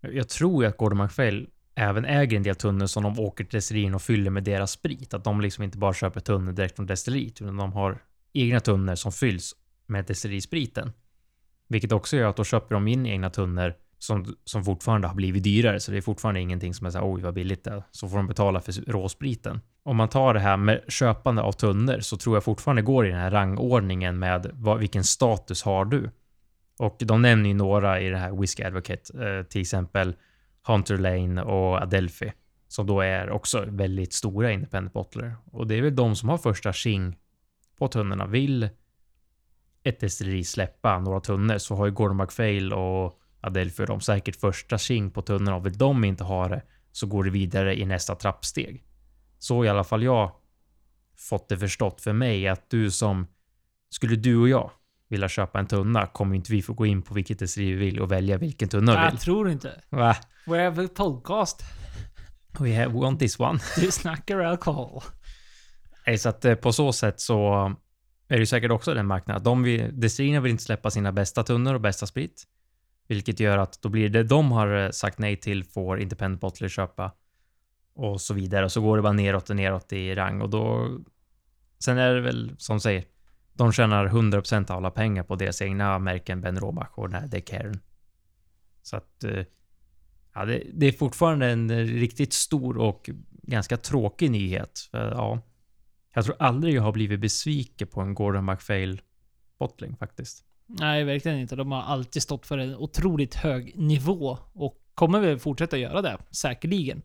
Jag tror ju att Gordon McFell även äger en del tunnor som de åker till destillerin och fyller med deras sprit. Att de liksom inte bara köper tunnor direkt från destilleriet, utan de har egna tunnor som fylls med destillerispriten. Vilket också gör att då köper de in egna tunnor som, som fortfarande har blivit dyrare, så det är fortfarande ingenting som är så här. oj vad billigt det är. Så får de betala för råspriten. Om man tar det här med köpande av tunnor så tror jag fortfarande går i den här rangordningen med vad, vilken status har du? Och de nämner ju några i det här Whiskey Advocate, eh, till exempel Hunter Lane och Adelphi, som då är också väldigt stora independent bottler. Och det är väl de som har första tjing på tunnorna. Vill ett destilleri släppa några tunnor så har ju Gordon MacPhail och Adelphi de säkert första tjing på tunnorna och vill de inte ha det så går det vidare i nästa trappsteg. Så i alla fall jag fått det förstått för mig att du som skulle du och jag vilja köpa en tunna kommer inte vi få gå in på vilket destilleri vi vill och välja vilken tunna vi vill. Jag tror inte. Va? We have a podcast. We have want this one. Du snackar alkohol. Nej, så att eh, på så sätt så är det ju säkert också den marknaden. De vill, destillerierna vill inte släppa sina bästa tunnor och bästa sprit. Vilket gör att då blir det de har eh, sagt nej till får independent bottler köpa. Och så vidare. Och så går det bara neråt och neråt i rang och då... Sen är det väl som säger. De tjänar 100% av alla pengar på deras egna märken Ben Robach och den här The Så att... Eh, ja, det, det, är fortfarande en riktigt stor och ganska tråkig nyhet. För, ja, jag tror aldrig jag har blivit besviken på en Gordon McFail bottling faktiskt. Nej, verkligen inte. De har alltid stått för en otroligt hög nivå och kommer väl fortsätta göra det, säkerligen.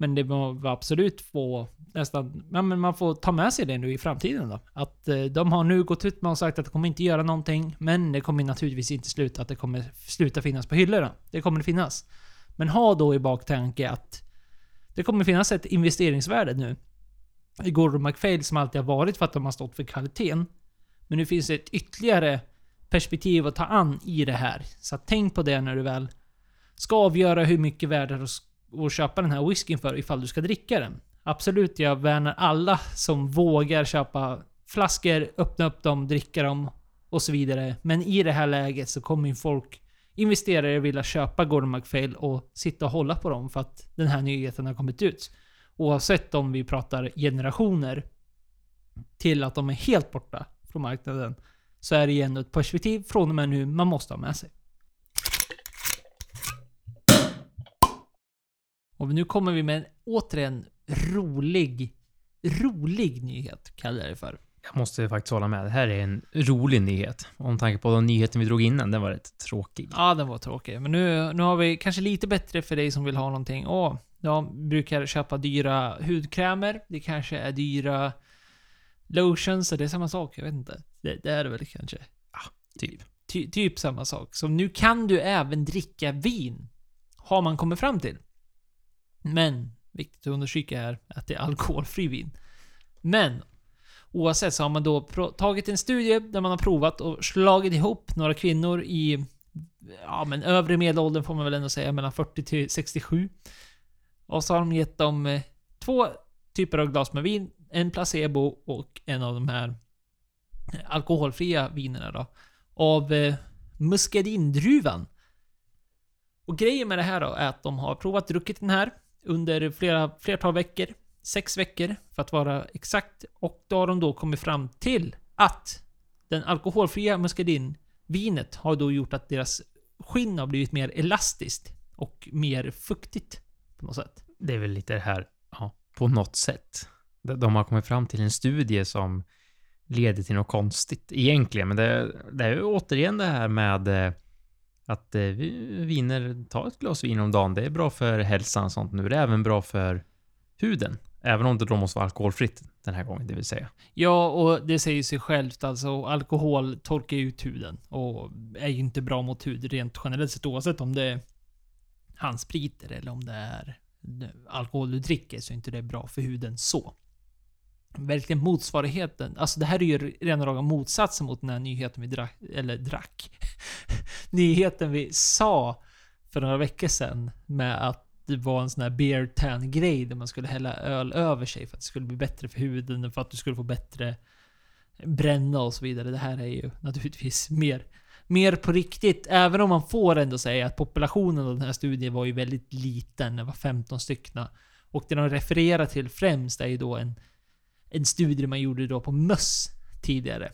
Men det var absolut få nästan, ja, men man får ta med sig det nu i framtiden då. Att eh, de har nu gått ut med och sagt att det kommer inte göra någonting, men det kommer naturligtvis inte sluta att det kommer sluta finnas på hyllorna. Det kommer det finnas. Men ha då i baktanke att det kommer finnas ett investeringsvärde nu. Gordon McFail som alltid har varit för att de har stått för kvaliteten. Men nu finns det ett ytterligare perspektiv att ta an i det här. Så tänk på det när du väl ska avgöra hur mycket värde det är att- köpa den här whiskyn för ifall du ska dricka den. Absolut, jag värnar alla som vågar köpa flaskor, öppna upp dem, dricka dem och så vidare. Men i det här läget så kommer ju folk, investerare, vilja köpa Gordon McFail och sitta och hålla på dem för att den här nyheten har kommit ut. Oavsett om vi pratar generationer till att de är helt borta från marknaden så är det ju ändå ett perspektiv från och med nu man måste ha med sig. Och nu kommer vi med en återigen rolig, rolig nyhet, kallar jag det för. Jag måste faktiskt hålla med. Det här är en rolig nyhet. Om tanke på de nyheter vi drog innan, den var rätt tråkig. Ja, den var tråkig. Men nu, nu har vi kanske lite bättre för dig som vill ha någonting. Åh, jag brukar köpa dyra hudkrämer. Det kanske är dyra lotions, det är samma sak. Jag vet inte. Det, det är det väl kanske. Typ. Ty, typ samma sak. Så nu kan du även dricka vin. Har man kommit fram till. Men, viktigt att understryka här, att det är alkoholfri vin. Men, oavsett så har man då tagit en studie där man har provat och slagit ihop några kvinnor i, ja men övre medelåldern får man väl ändå säga, mellan 40 till 67. Och så har de gett dem eh, två typer av glas med vin, en placebo och en av de här eh, alkoholfria vinerna då av eh, muskadindruvan. Och grejen med det här då är att de har provat druckit den här under flera, flertal veckor. Sex veckor för att vara exakt. Och då har de då kommit fram till att den alkoholfria muskadinvinet har då gjort att deras skinn har blivit mer elastiskt och mer fuktigt på något sätt. Det är väl lite det här, ja, på något sätt. De- har kommit fram till en studie som leder till något konstigt egentligen, men det, det är ju återigen det här med eh, att eh, vi- viner, ta ett glas vin om dagen, det är bra för hälsan och sånt. Nu är det även bra för huden. Även om det då måste vara alkoholfritt den här gången, det vill säga. Ja, och det säger sig självt alltså. Alkohol torkar ut huden och är ju inte bra mot hud rent generellt sett oavsett om det är handspriter eller om det är alkohol du dricker så är inte det bra för huden så. Verkligen motsvarigheten. Alltså det här är ju rena raka motsatsen mot den här nyheten vi drack, eller drack. nyheten vi sa för några veckor sedan med att det var en sån här beer tan grej där man skulle hälla öl över sig för att det skulle bli bättre för huden, för att du skulle få bättre bränna och så vidare. Det här är ju naturligtvis mer, mer på riktigt. Även om man får ändå säga att populationen av den här studien var ju väldigt liten. Det var 15 stycken. Och det de refererar till främst är ju då en, en studie man gjorde då på möss tidigare.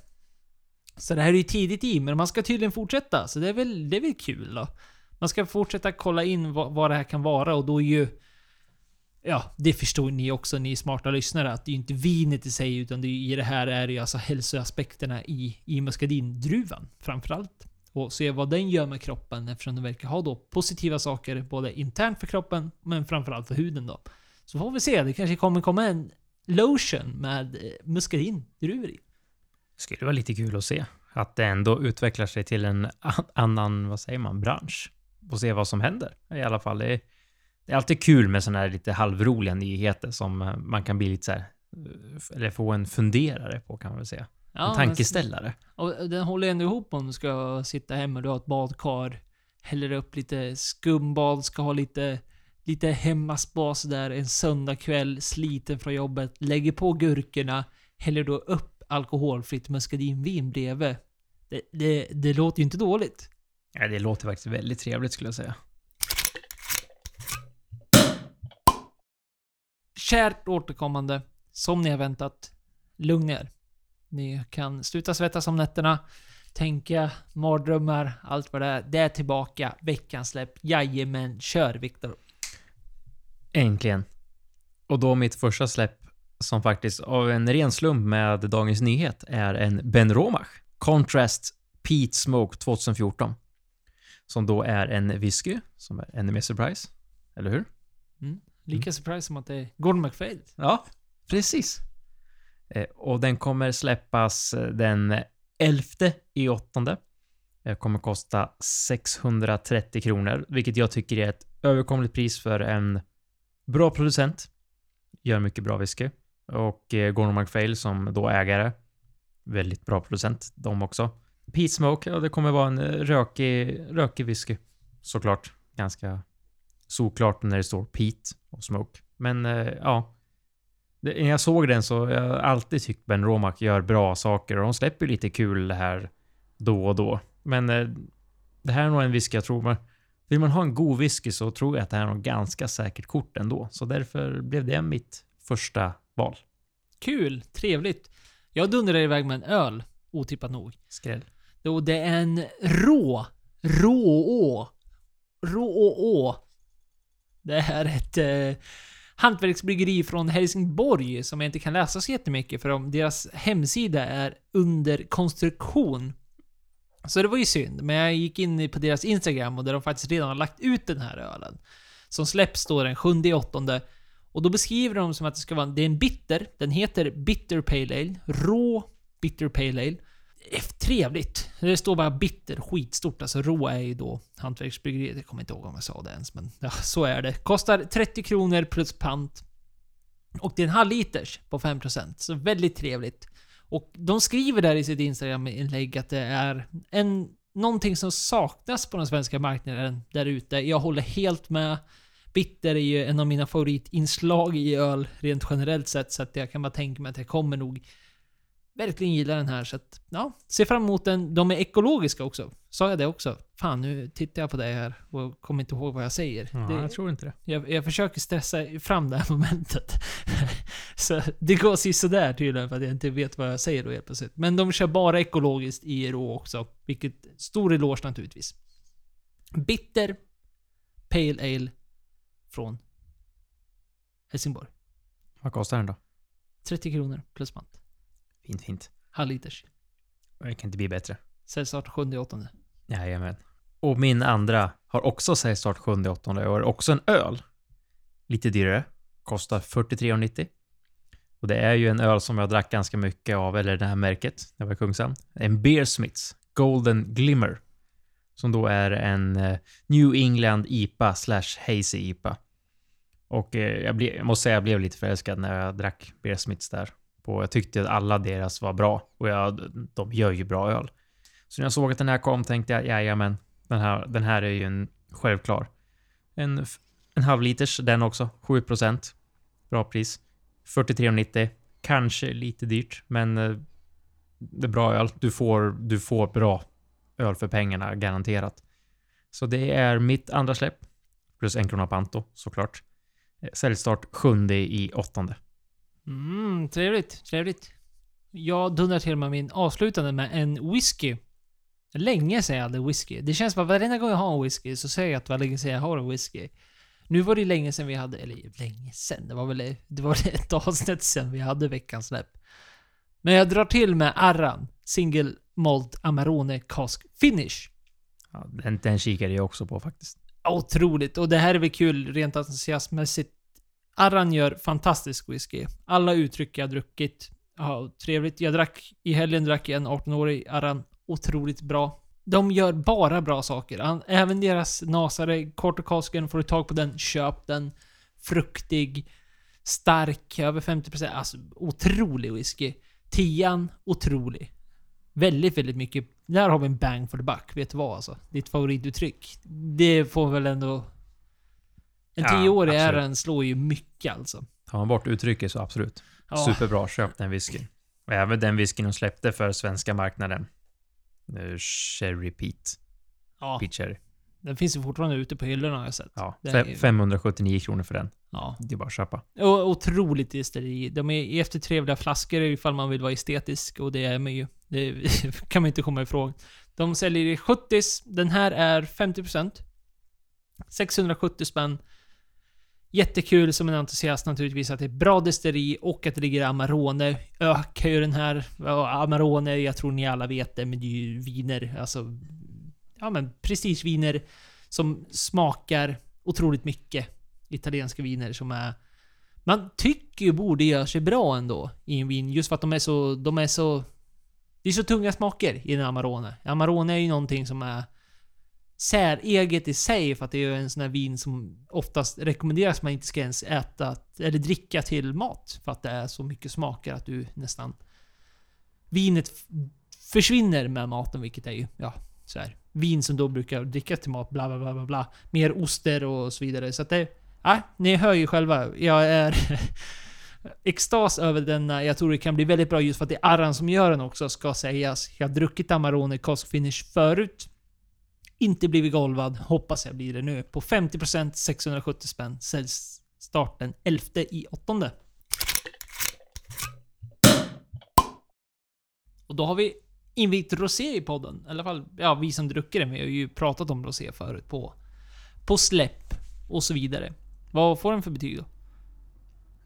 Så det här är ju tidigt i, men man ska tydligen fortsätta. Så det är väl, det är väl kul då. Man ska fortsätta kolla in vad, vad det här kan vara och då är ju... Ja, det förstår ni också, ni smarta lyssnare, att det är ju inte vinet i sig, utan det är, ju- i det här är det ju alltså hälsoaspekterna i, i muscadindruvan framförallt. Och se vad den gör med kroppen eftersom den verkar ha då positiva saker både internt för kroppen, men framförallt för huden då. Så får vi se, det kanske kommer komma en lotion med muscadindruvor muskadindruvor i. skulle vara lite kul att se. Att det ändå utvecklar sig till en annan, vad säger man, bransch. Och se vad som händer. I alla fall, det är, det är alltid kul med sådana här lite halvroliga nyheter som eh, man kan bli lite så här, eh, eller få en funderare på kan man väl säga. Ja, en tankeställare. Och den håller ändå ihop om du ska sitta hemma, du har ett badkar, häller upp lite skumbad, ska ha lite, lite hemmaspa där en söndagkväll, sliten från jobbet, lägger på gurkorna, häller då upp alkoholfritt muskadinvin bredvid. Det, det, det låter ju inte dåligt. Ja, det låter faktiskt väldigt trevligt skulle jag säga. Kärt återkommande, som ni har väntat, lugn er. Ni kan sluta svettas om nätterna, tänka mardrömmar, allt vad det är. Det är tillbaka. Veckans släpp. Jajamän, kör Viktor. Äntligen. Och då mitt första släpp som faktiskt av en ren slump med Dagens Nyhet är en Ben Romach Contrast Peat Smoke 2014. Som då är en whisky som är ännu mer surprise. Eller hur? Lika surprise som att det är Gordon MacPhail. Ja, precis. Eh, och den kommer släppas eh, den 11 i åttonde. Det kommer kosta 630 kronor, vilket jag tycker är ett överkomligt pris för en bra producent. Gör mycket bra whisky. Och eh, Gordon MacPhail som då ägare. Väldigt bra producent, de också. Peat Smoke, ja det kommer vara en eh, rökig, rökig whisky. Såklart. ganska solklart när det står Pete och Smoke. Men eh, ja. Det, när jag såg den så jag har alltid tyckt Ben Romack gör bra saker och de släpper lite kul här då och då. Men eh, det här är nog en whisky jag tror man... Vill man ha en god whisky så tror jag att det här är nog ganska säkert kort ändå. Så därför blev det mitt första val. Kul, trevligt. Jag dundrade iväg med en öl, otippat nog. Skräll. Då det är en rå, råå, råå. Det är ett eh, hantverksbryggeri från Helsingborg som jag inte kan läsa så jättemycket för om deras hemsida är under konstruktion. Så det var ju synd, men jag gick in på deras Instagram och där de faktiskt redan har lagt ut den här ölen. Som släpps då den 7 åttonde och då beskriver de som att det ska vara, det är en bitter, den heter Bitter Pale Ale, rå Bitter Pale Ale. Trevligt. Det står bara bitter, skitstort. Alltså rå är ju då hantverksbryggeriet. Jag kommer inte ihåg om jag sa det ens, men ja, så är det. Kostar 30 kronor plus pant. Och det är en halv liters på 5%. Så väldigt trevligt. Och de skriver där i sitt Instagram-inlägg att det är en, någonting som saknas på den svenska marknaden där ute. Jag håller helt med. Bitter är ju en av mina favoritinslag i öl rent generellt sett, så att jag kan bara tänka mig att det kommer nog verkligen gilla den här. Så att, ja, se fram emot den. De är ekologiska också. Sa jag det också? Fan, nu tittar jag på det här och kommer inte ihåg vad jag säger. Ja, det, jag tror inte det. jag, jag försöker stressa fram det här momentet. så det går sådär tydligen för att jag inte vet vad jag säger då helt plötsligt. Men de kör bara ekologiskt i rå också. Vilket, stor eloge naturligtvis. Bitter Pale Ale från Helsingborg. Vad kostar den då? 30 kronor plus pant. Fint, fint. Halvliters. Det kan inte bli bättre. Säljstart 7 åttonde. Jajamän. Och min andra har också säljstart 7 8 och är också en öl. Lite dyrare. Kostar 43,90. Och det är ju en öl som jag drack ganska mycket av, eller det här märket, det var i Kungshamn. En Beersmiths Golden Glimmer. Som då är en eh, New England IPA slash Hazy IPA. Och eh, jag, ble, jag måste säga jag blev lite förälskad när jag drack Beersmiths där. På, jag tyckte att alla deras var bra och jag, de gör ju bra öl. Så när jag såg att den här kom tänkte jag, jajamän, den här, den här är ju en självklar. En, en halv liters den också, 7%. Bra pris. 43,90. Kanske lite dyrt, men eh, det är bra öl. Du får, du får bra öl för pengarna, garanterat. Så det är mitt andra släpp. Plus en krona panto, såklart. Eh, säljstart sjunde i åttonde. Mm, trevligt, trevligt. Jag dundrar till med min avslutande med en whisky. Länge sedan jag hade whisky. Det känns som att varenda gång jag har en whisky så säger jag att var länge sedan jag har en whisky. Nu var det länge sedan vi hade, eller länge sedan, det var väl det var ett avsnitt sedan vi hade veckans släpp. Men jag drar till med Arran Single Malt Amarone Cask Finish. Ja, den, den kikade jag också på faktiskt. Otroligt. Och det här är väl kul rent entusiastmässigt. Arran gör fantastisk whisky. Alla uttryck jag har druckit. Ja, trevligt. Jag drack, i helgen drack jag en 18-årig Arran. Otroligt bra. De gör bara bra saker. Även deras nasare, Kortokasken, får du tag på den, köp den. Fruktig, stark, över 50%. Alltså, otrolig whisky. Tian, otrolig. Väldigt, väldigt mycket. Där har vi en bang for the buck. Vet du vad alltså? Ditt favorituttryck. Det får väl ändå... En Ja, tioårig absolut. Aaron slår ju mycket alltså. Tar man bort uttrycket så absolut. Ja, Superbra, köp den whiskyn. Och även den whiskyn de släppte för svenska marknaden. Eh, Cherry Pete. ja, Pete Cherry. den finns ju fortfarande ute på hyllorna har jag sett. Ja, Det fem- är- 579 kronor för den. Ja. Det är bara att köpa. Och otroligt destilleri. De är eftertrevliga flaskor ifall man vill vara estetisk och det är man ju. Det kan man inte komma ifrån. De säljer i 70 Den här är 50%. 670 spänn. Jättekul som en entusiast naturligtvis att det är bra destilleri och att det ligger Amarone. Ökar ju den här... ja, Amarone, jag tror ni alla vet det, men det är ju viner. Alltså... Ja men prestigeviner som smakar otroligt mycket. Italienska viner som är... Man tycker ju borde göra sig bra ändå i en vin. Just för att de är så... De är så... Det är så tunga smaker i en Amarone. Amarone är ju någonting som är säreget i sig för att det är ju en sån här vin som oftast rekommenderas man inte ska ens äta eller dricka till mat. För att det är så mycket smaker att du nästan... Vinet försvinner med maten, vilket är ju, ja, så här vin som då brukar drickas till mat, bla bla bla bla bla. Mer oster och så vidare. Så att det... Ja, ni hör ju själva. Jag är extas över denna. Jag tror det kan bli väldigt bra just för att det är Arran som gör den också, ska sägas. Jag har druckit Amarone Cask Finish förut. Inte blivit golvad. Hoppas jag blir det nu. På 50% 670 spänn. Säljs starten 11 i åttonde. Och då har vi invit rosé i podden. I alla fall, ja, vi som druckit den. Vi har ju pratat om rosé förut på, på släpp och så vidare. Vad får den för betyg då?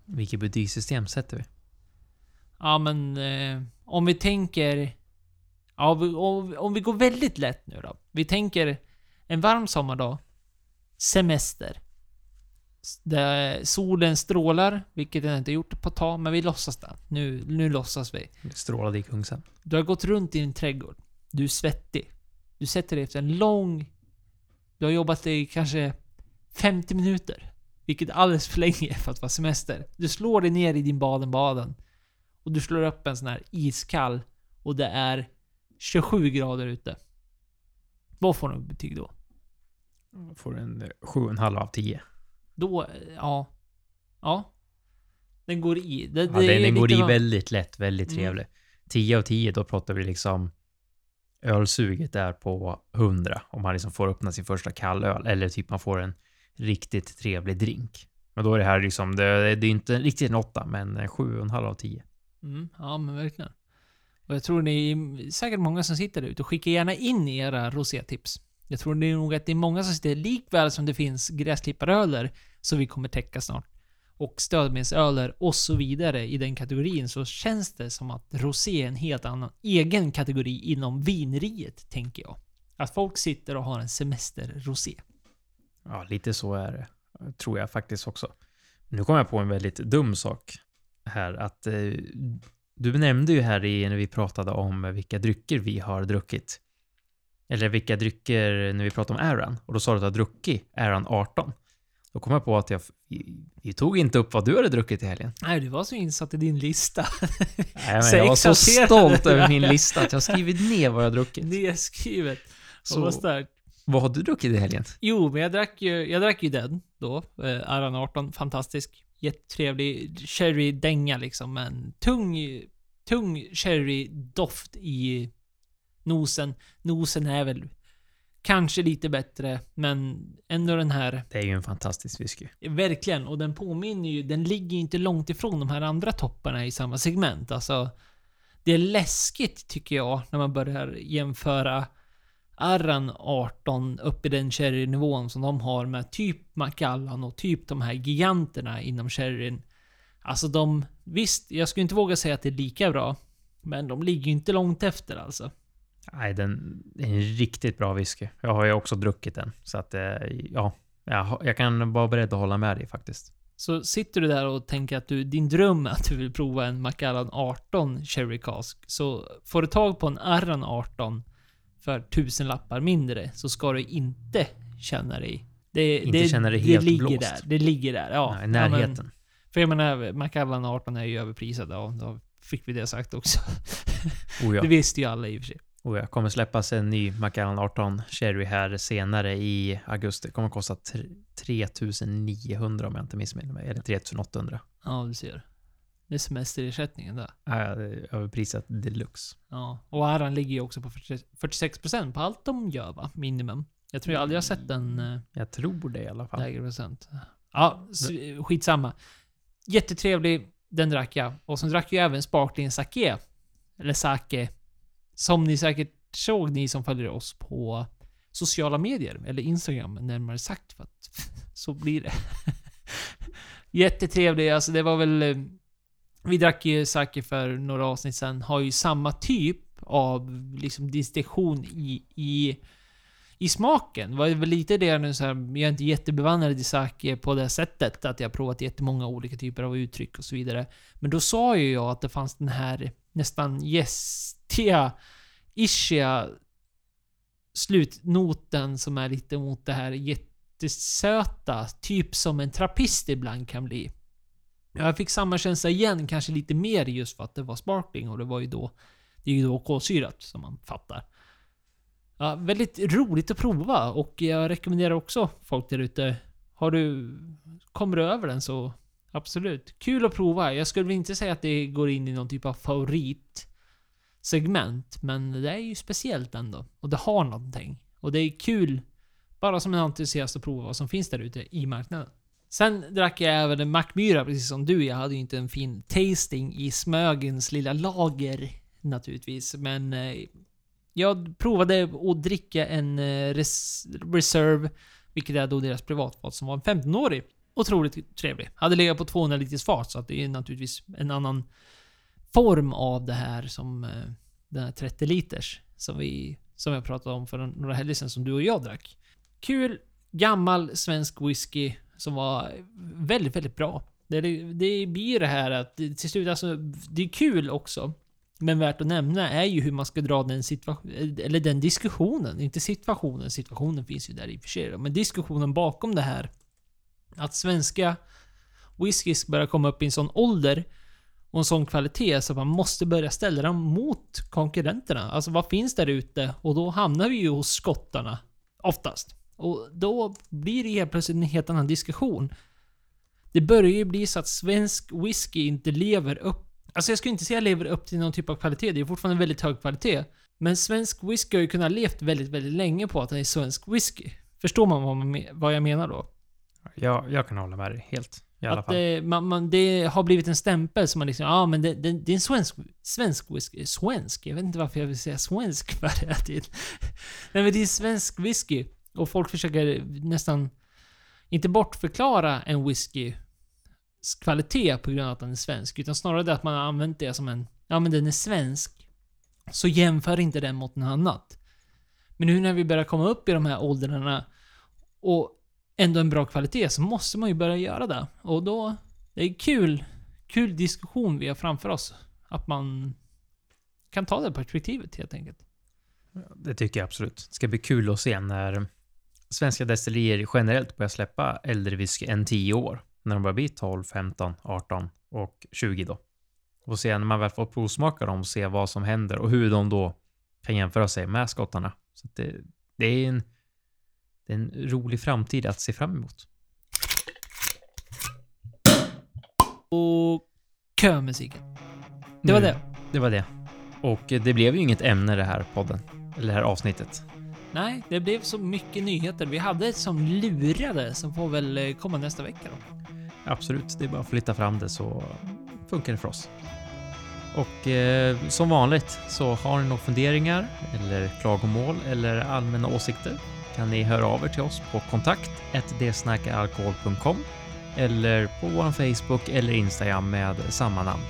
Vilket betygssystem sätter vi? Ja, men eh, om vi tänker... Ja, vi- om, om vi går väldigt lätt nu då. Vi tänker en varm sommardag. Semester. Där solen strålar, vilket den inte gjort på ett tag, men vi låtsas det. Nu, nu låtsas vi. Strålade i Kungsan. Du har gått runt i din trädgård. Du är svettig. Du sätter dig efter en lång... Du har jobbat i kanske 50 minuter. Vilket är alldeles för länge för att vara semester. Du slår dig ner i din Baden-Baden. Och du slår upp en sån här iskall. Och det är 27 grader ute. Vad får du för betyg då? Får en eh, 7,5 av 10. Då, eh, ja. Ja. Den går i. Det, Ja, det den, den går i väldigt lätt, väldigt Mm. trevlig. 10 av 10, då pratar vi liksom ölsuget är på 100 om man liksom får öppna sin första kallöl eller typ man får en riktigt trevlig drink. Men då är det här liksom, det, det är inte riktigt en 8 men en 7,5 av 10. Mm, ja men verkligen. Och jag tror ni är säkert många som sitter där ute och gärna in era rosétips. Jag tror det är nog att det är många som sitter, likväl som det finns gräsklipparöler, som vi kommer täcka snart, och stödmedelsöler och så vidare i den kategorin, så känns det som att rosé är en helt annan egen kategori inom vineriet, tänker jag. Att folk sitter och har en semesterrosé. Ja, lite så är det. Tror jag faktiskt också. Nu kom jag på en väldigt dum sak här. Att eh, du nämnde ju här i, när vi pratade om vilka drycker vi har druckit. Eller vilka drycker när vi pratade om Aran. Och då sa du att du har druckit Aran 18. Då kom jag på att jag, vi tog inte upp vad du hade druckit i helgen. Nej, du var så insatt i din lista. Nej, men jag var så stolt över min lista att jag har skrivit ner vad jag har druckit. Nedskrivet. Så- vad starkt. Vad har du druckit i helgen? Jo, men jag drack ju, jag drack ju den då. Eh, Aran 18, fantastisk. Jättetrevlig sherry-dänga liksom. En tung, tung sherry-doft i nosen. Nosen är väl kanske lite bättre, men ändå den här Det är ju en fantastisk whisky. Verkligen, och den påminner ju, den ligger ju inte långt ifrån de här andra topparna i samma segment. Alltså, det är läskigt tycker jag när man börjar jämföra Arran 18 upp i den sherry-nivån som de har med typ Macallan och typ de här giganterna inom sherryn. Alltså de, visst, jag skulle inte våga säga att det är lika bra, men de ligger ju inte långt efter alltså. Nej, den är en riktigt bra whisky. Jag har ju också druckit den. Så att, eh, ja, jag, jag kan vara beredd att hålla med dig faktiskt. Så sitter du där och tänker att du, din dröm är att du vill prova en Macallan 18 Cherry Cask. Så får du tag på en Arran 18 för tusen lappar mindre så ska du inte känna dig... Det, Inte det, känna dig det helt ligger blåst. där. Det ligger där. Ja. Nej, Ja, närheten. men, för jag menar, Macallan 18 är ju överprisad. Ja, då fick vi det sagt också. Oh ja. Det visste ju alla i och för sig. Oh ja. kommer släppas en ny Macallan 18 Cherry här senare i augusti. kommer kosta tre- 3900 om jag inte missminner mig. Eller 3800. Ja, du ser. Det är semesterersättningen där. Ja, det är överprisat deluxe. Ja, och Aran ligger ju också på 40 46% på allt de gör va? Minimum. Jag tror jag aldrig har sett en eh, Jag tror det i alla fall. lägre procent. Ja, skitsamma. Jättetrevlig, den drack jag. Och sen drack jag även Sparkling Sake. Eller Sake. Som ni säkert såg, ni som följer oss på sociala medier. Eller Instagram, närmare sagt. För att så blir det. Jättetrevlig, alltså det var väl... Vi drack ju sake för några avsnitt sen. Har ju samma typ av liksom distinktion i, i, i smaken. Det var väl lite det nu så här, jag är inte jättebevandrad i sake på det sättet. Att jag har provat jättemånga olika typer av uttryck och så vidare. Men då sa ju jag att det fanns den här nästan gästiga, ischiga slutnoten som är lite mot det här jättesöta. Typ som en trappist ibland kan bli. Jag fick samma känsla igen, kanske lite mer just för att det var sparkling och det var ju då... Det är ju då kolsyrat som man fattar. Ja, väldigt roligt att prova och jag rekommenderar också folk där ute. Har du... Kommer du över den så absolut. Kul att prova. Jag skulle väl inte säga att det går in i någon typ av favoritsegment. Men det är ju speciellt ändå. Och det har någonting. Och det är kul, bara som en entusiast att prova vad som finns där ute i marknaden. Sen drack jag även en Mackmyra, precis som du. Jag hade ju inte en fin tasting i Smögens lilla lager, naturligtvis. Men eh, jag provade att dricka en eh, res Reserve, vilket är då deras privatfat, som var en 15-årig. Otroligt trevlig. Hade legat på 200 liters fat, så att det är naturligtvis en annan form av det här som eh, den här 30 liters som vi som jag pratade om för några helger sedan som du och jag drack. Kul, gammal svensk whisky som var väldigt, väldigt bra. Det, det blir det här att till slut, alltså, det är kul också. Men värt att nämna är ju hur man ska dra den situationen, eller den diskussionen. Inte situationen, situationen finns ju där i och för sig. Men diskussionen bakom det här. Att svenska whiskys börjar komma upp i en sån ålder och en sån kvalitet så man måste börja ställa dem mot konkurrenterna. Alltså vad finns där ute? Och då hamnar vi ju hos skottarna. Oftast. Och då blir det helt plötsligt en helt annan diskussion. Det börjar ju bli så att svensk whisky inte lever upp... Alltså jag skulle inte säga lever upp till någon typ av kvalitet. Det är fortfarande väldigt hög kvalitet. Men svensk whisky har ju kunnat levt väldigt, väldigt länge på att det är svensk whisky. Förstår man vad, man, vad jag menar då? Ja, jag kan hålla med dig helt. I alla att fall. det, man, man, det har blivit en stämpel som man liksom, ja ah, men det, det, det är en svensk, svensk whisky. Svensk? Jag vet inte varför jag vill säga svensk varje tid. Nej men det är svensk whisky. Och folk försöker nästan, inte bortförklara en whiskys kvalitet på grund av att den är svensk. Utan snarare det att man har använt det som en, ja men den är svensk. Så jämför inte den mot något annat. Men nu när vi börjar komma upp i de här åldrarna och ändå en bra kvalitet så måste man ju börja göra det. Och då, det är kul, kul diskussion vi har framför oss. Att man kan ta det perspektivet helt enkelt. Det tycker jag absolut. Det ska bli kul att se när svenska destillerier generellt börjar släppa äldre whisky än 10 år. När de börjar bli 12, 15, 18 och 20 då. Och se när man väl får provsmaka dem och se vad som händer och hur de då kan jämföra sig med skottarna. Så det, det, är en, det är en rolig framtid att se fram emot. Och kömusiken. Det var Nu- det. Det var det. Och det blev ju inget ämne det här podden. Eller det här avsnittet. Nej, det blev så mycket nyheter. Vi hade som lurade som får väl eh, komma nästa vecka då. Absolut, det är bara att flytta fram det så funkar det för oss. Och eh, som vanligt så har ni några funderingar eller klagomål eller allmänna åsikter kan ni höra av er till oss på kontakt eller på vår Facebook eller Instagram med samma namn.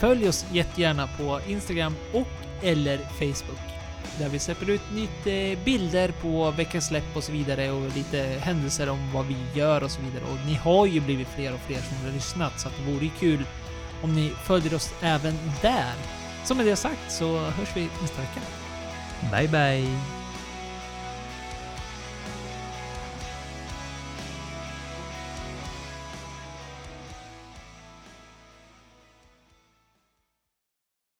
Följ oss jättegärna på Instagram och eller Facebook. Där vi släpper ut lite eh, bilder på veckans släpp och så vidare och lite händelser om vad vi gör och så vidare. Och ni har ju blivit fler och fler som har lyssnat så att det vore ju kul om ni följer oss även där. Så med det sagt så hörs vi nästa vecka. Bye bye!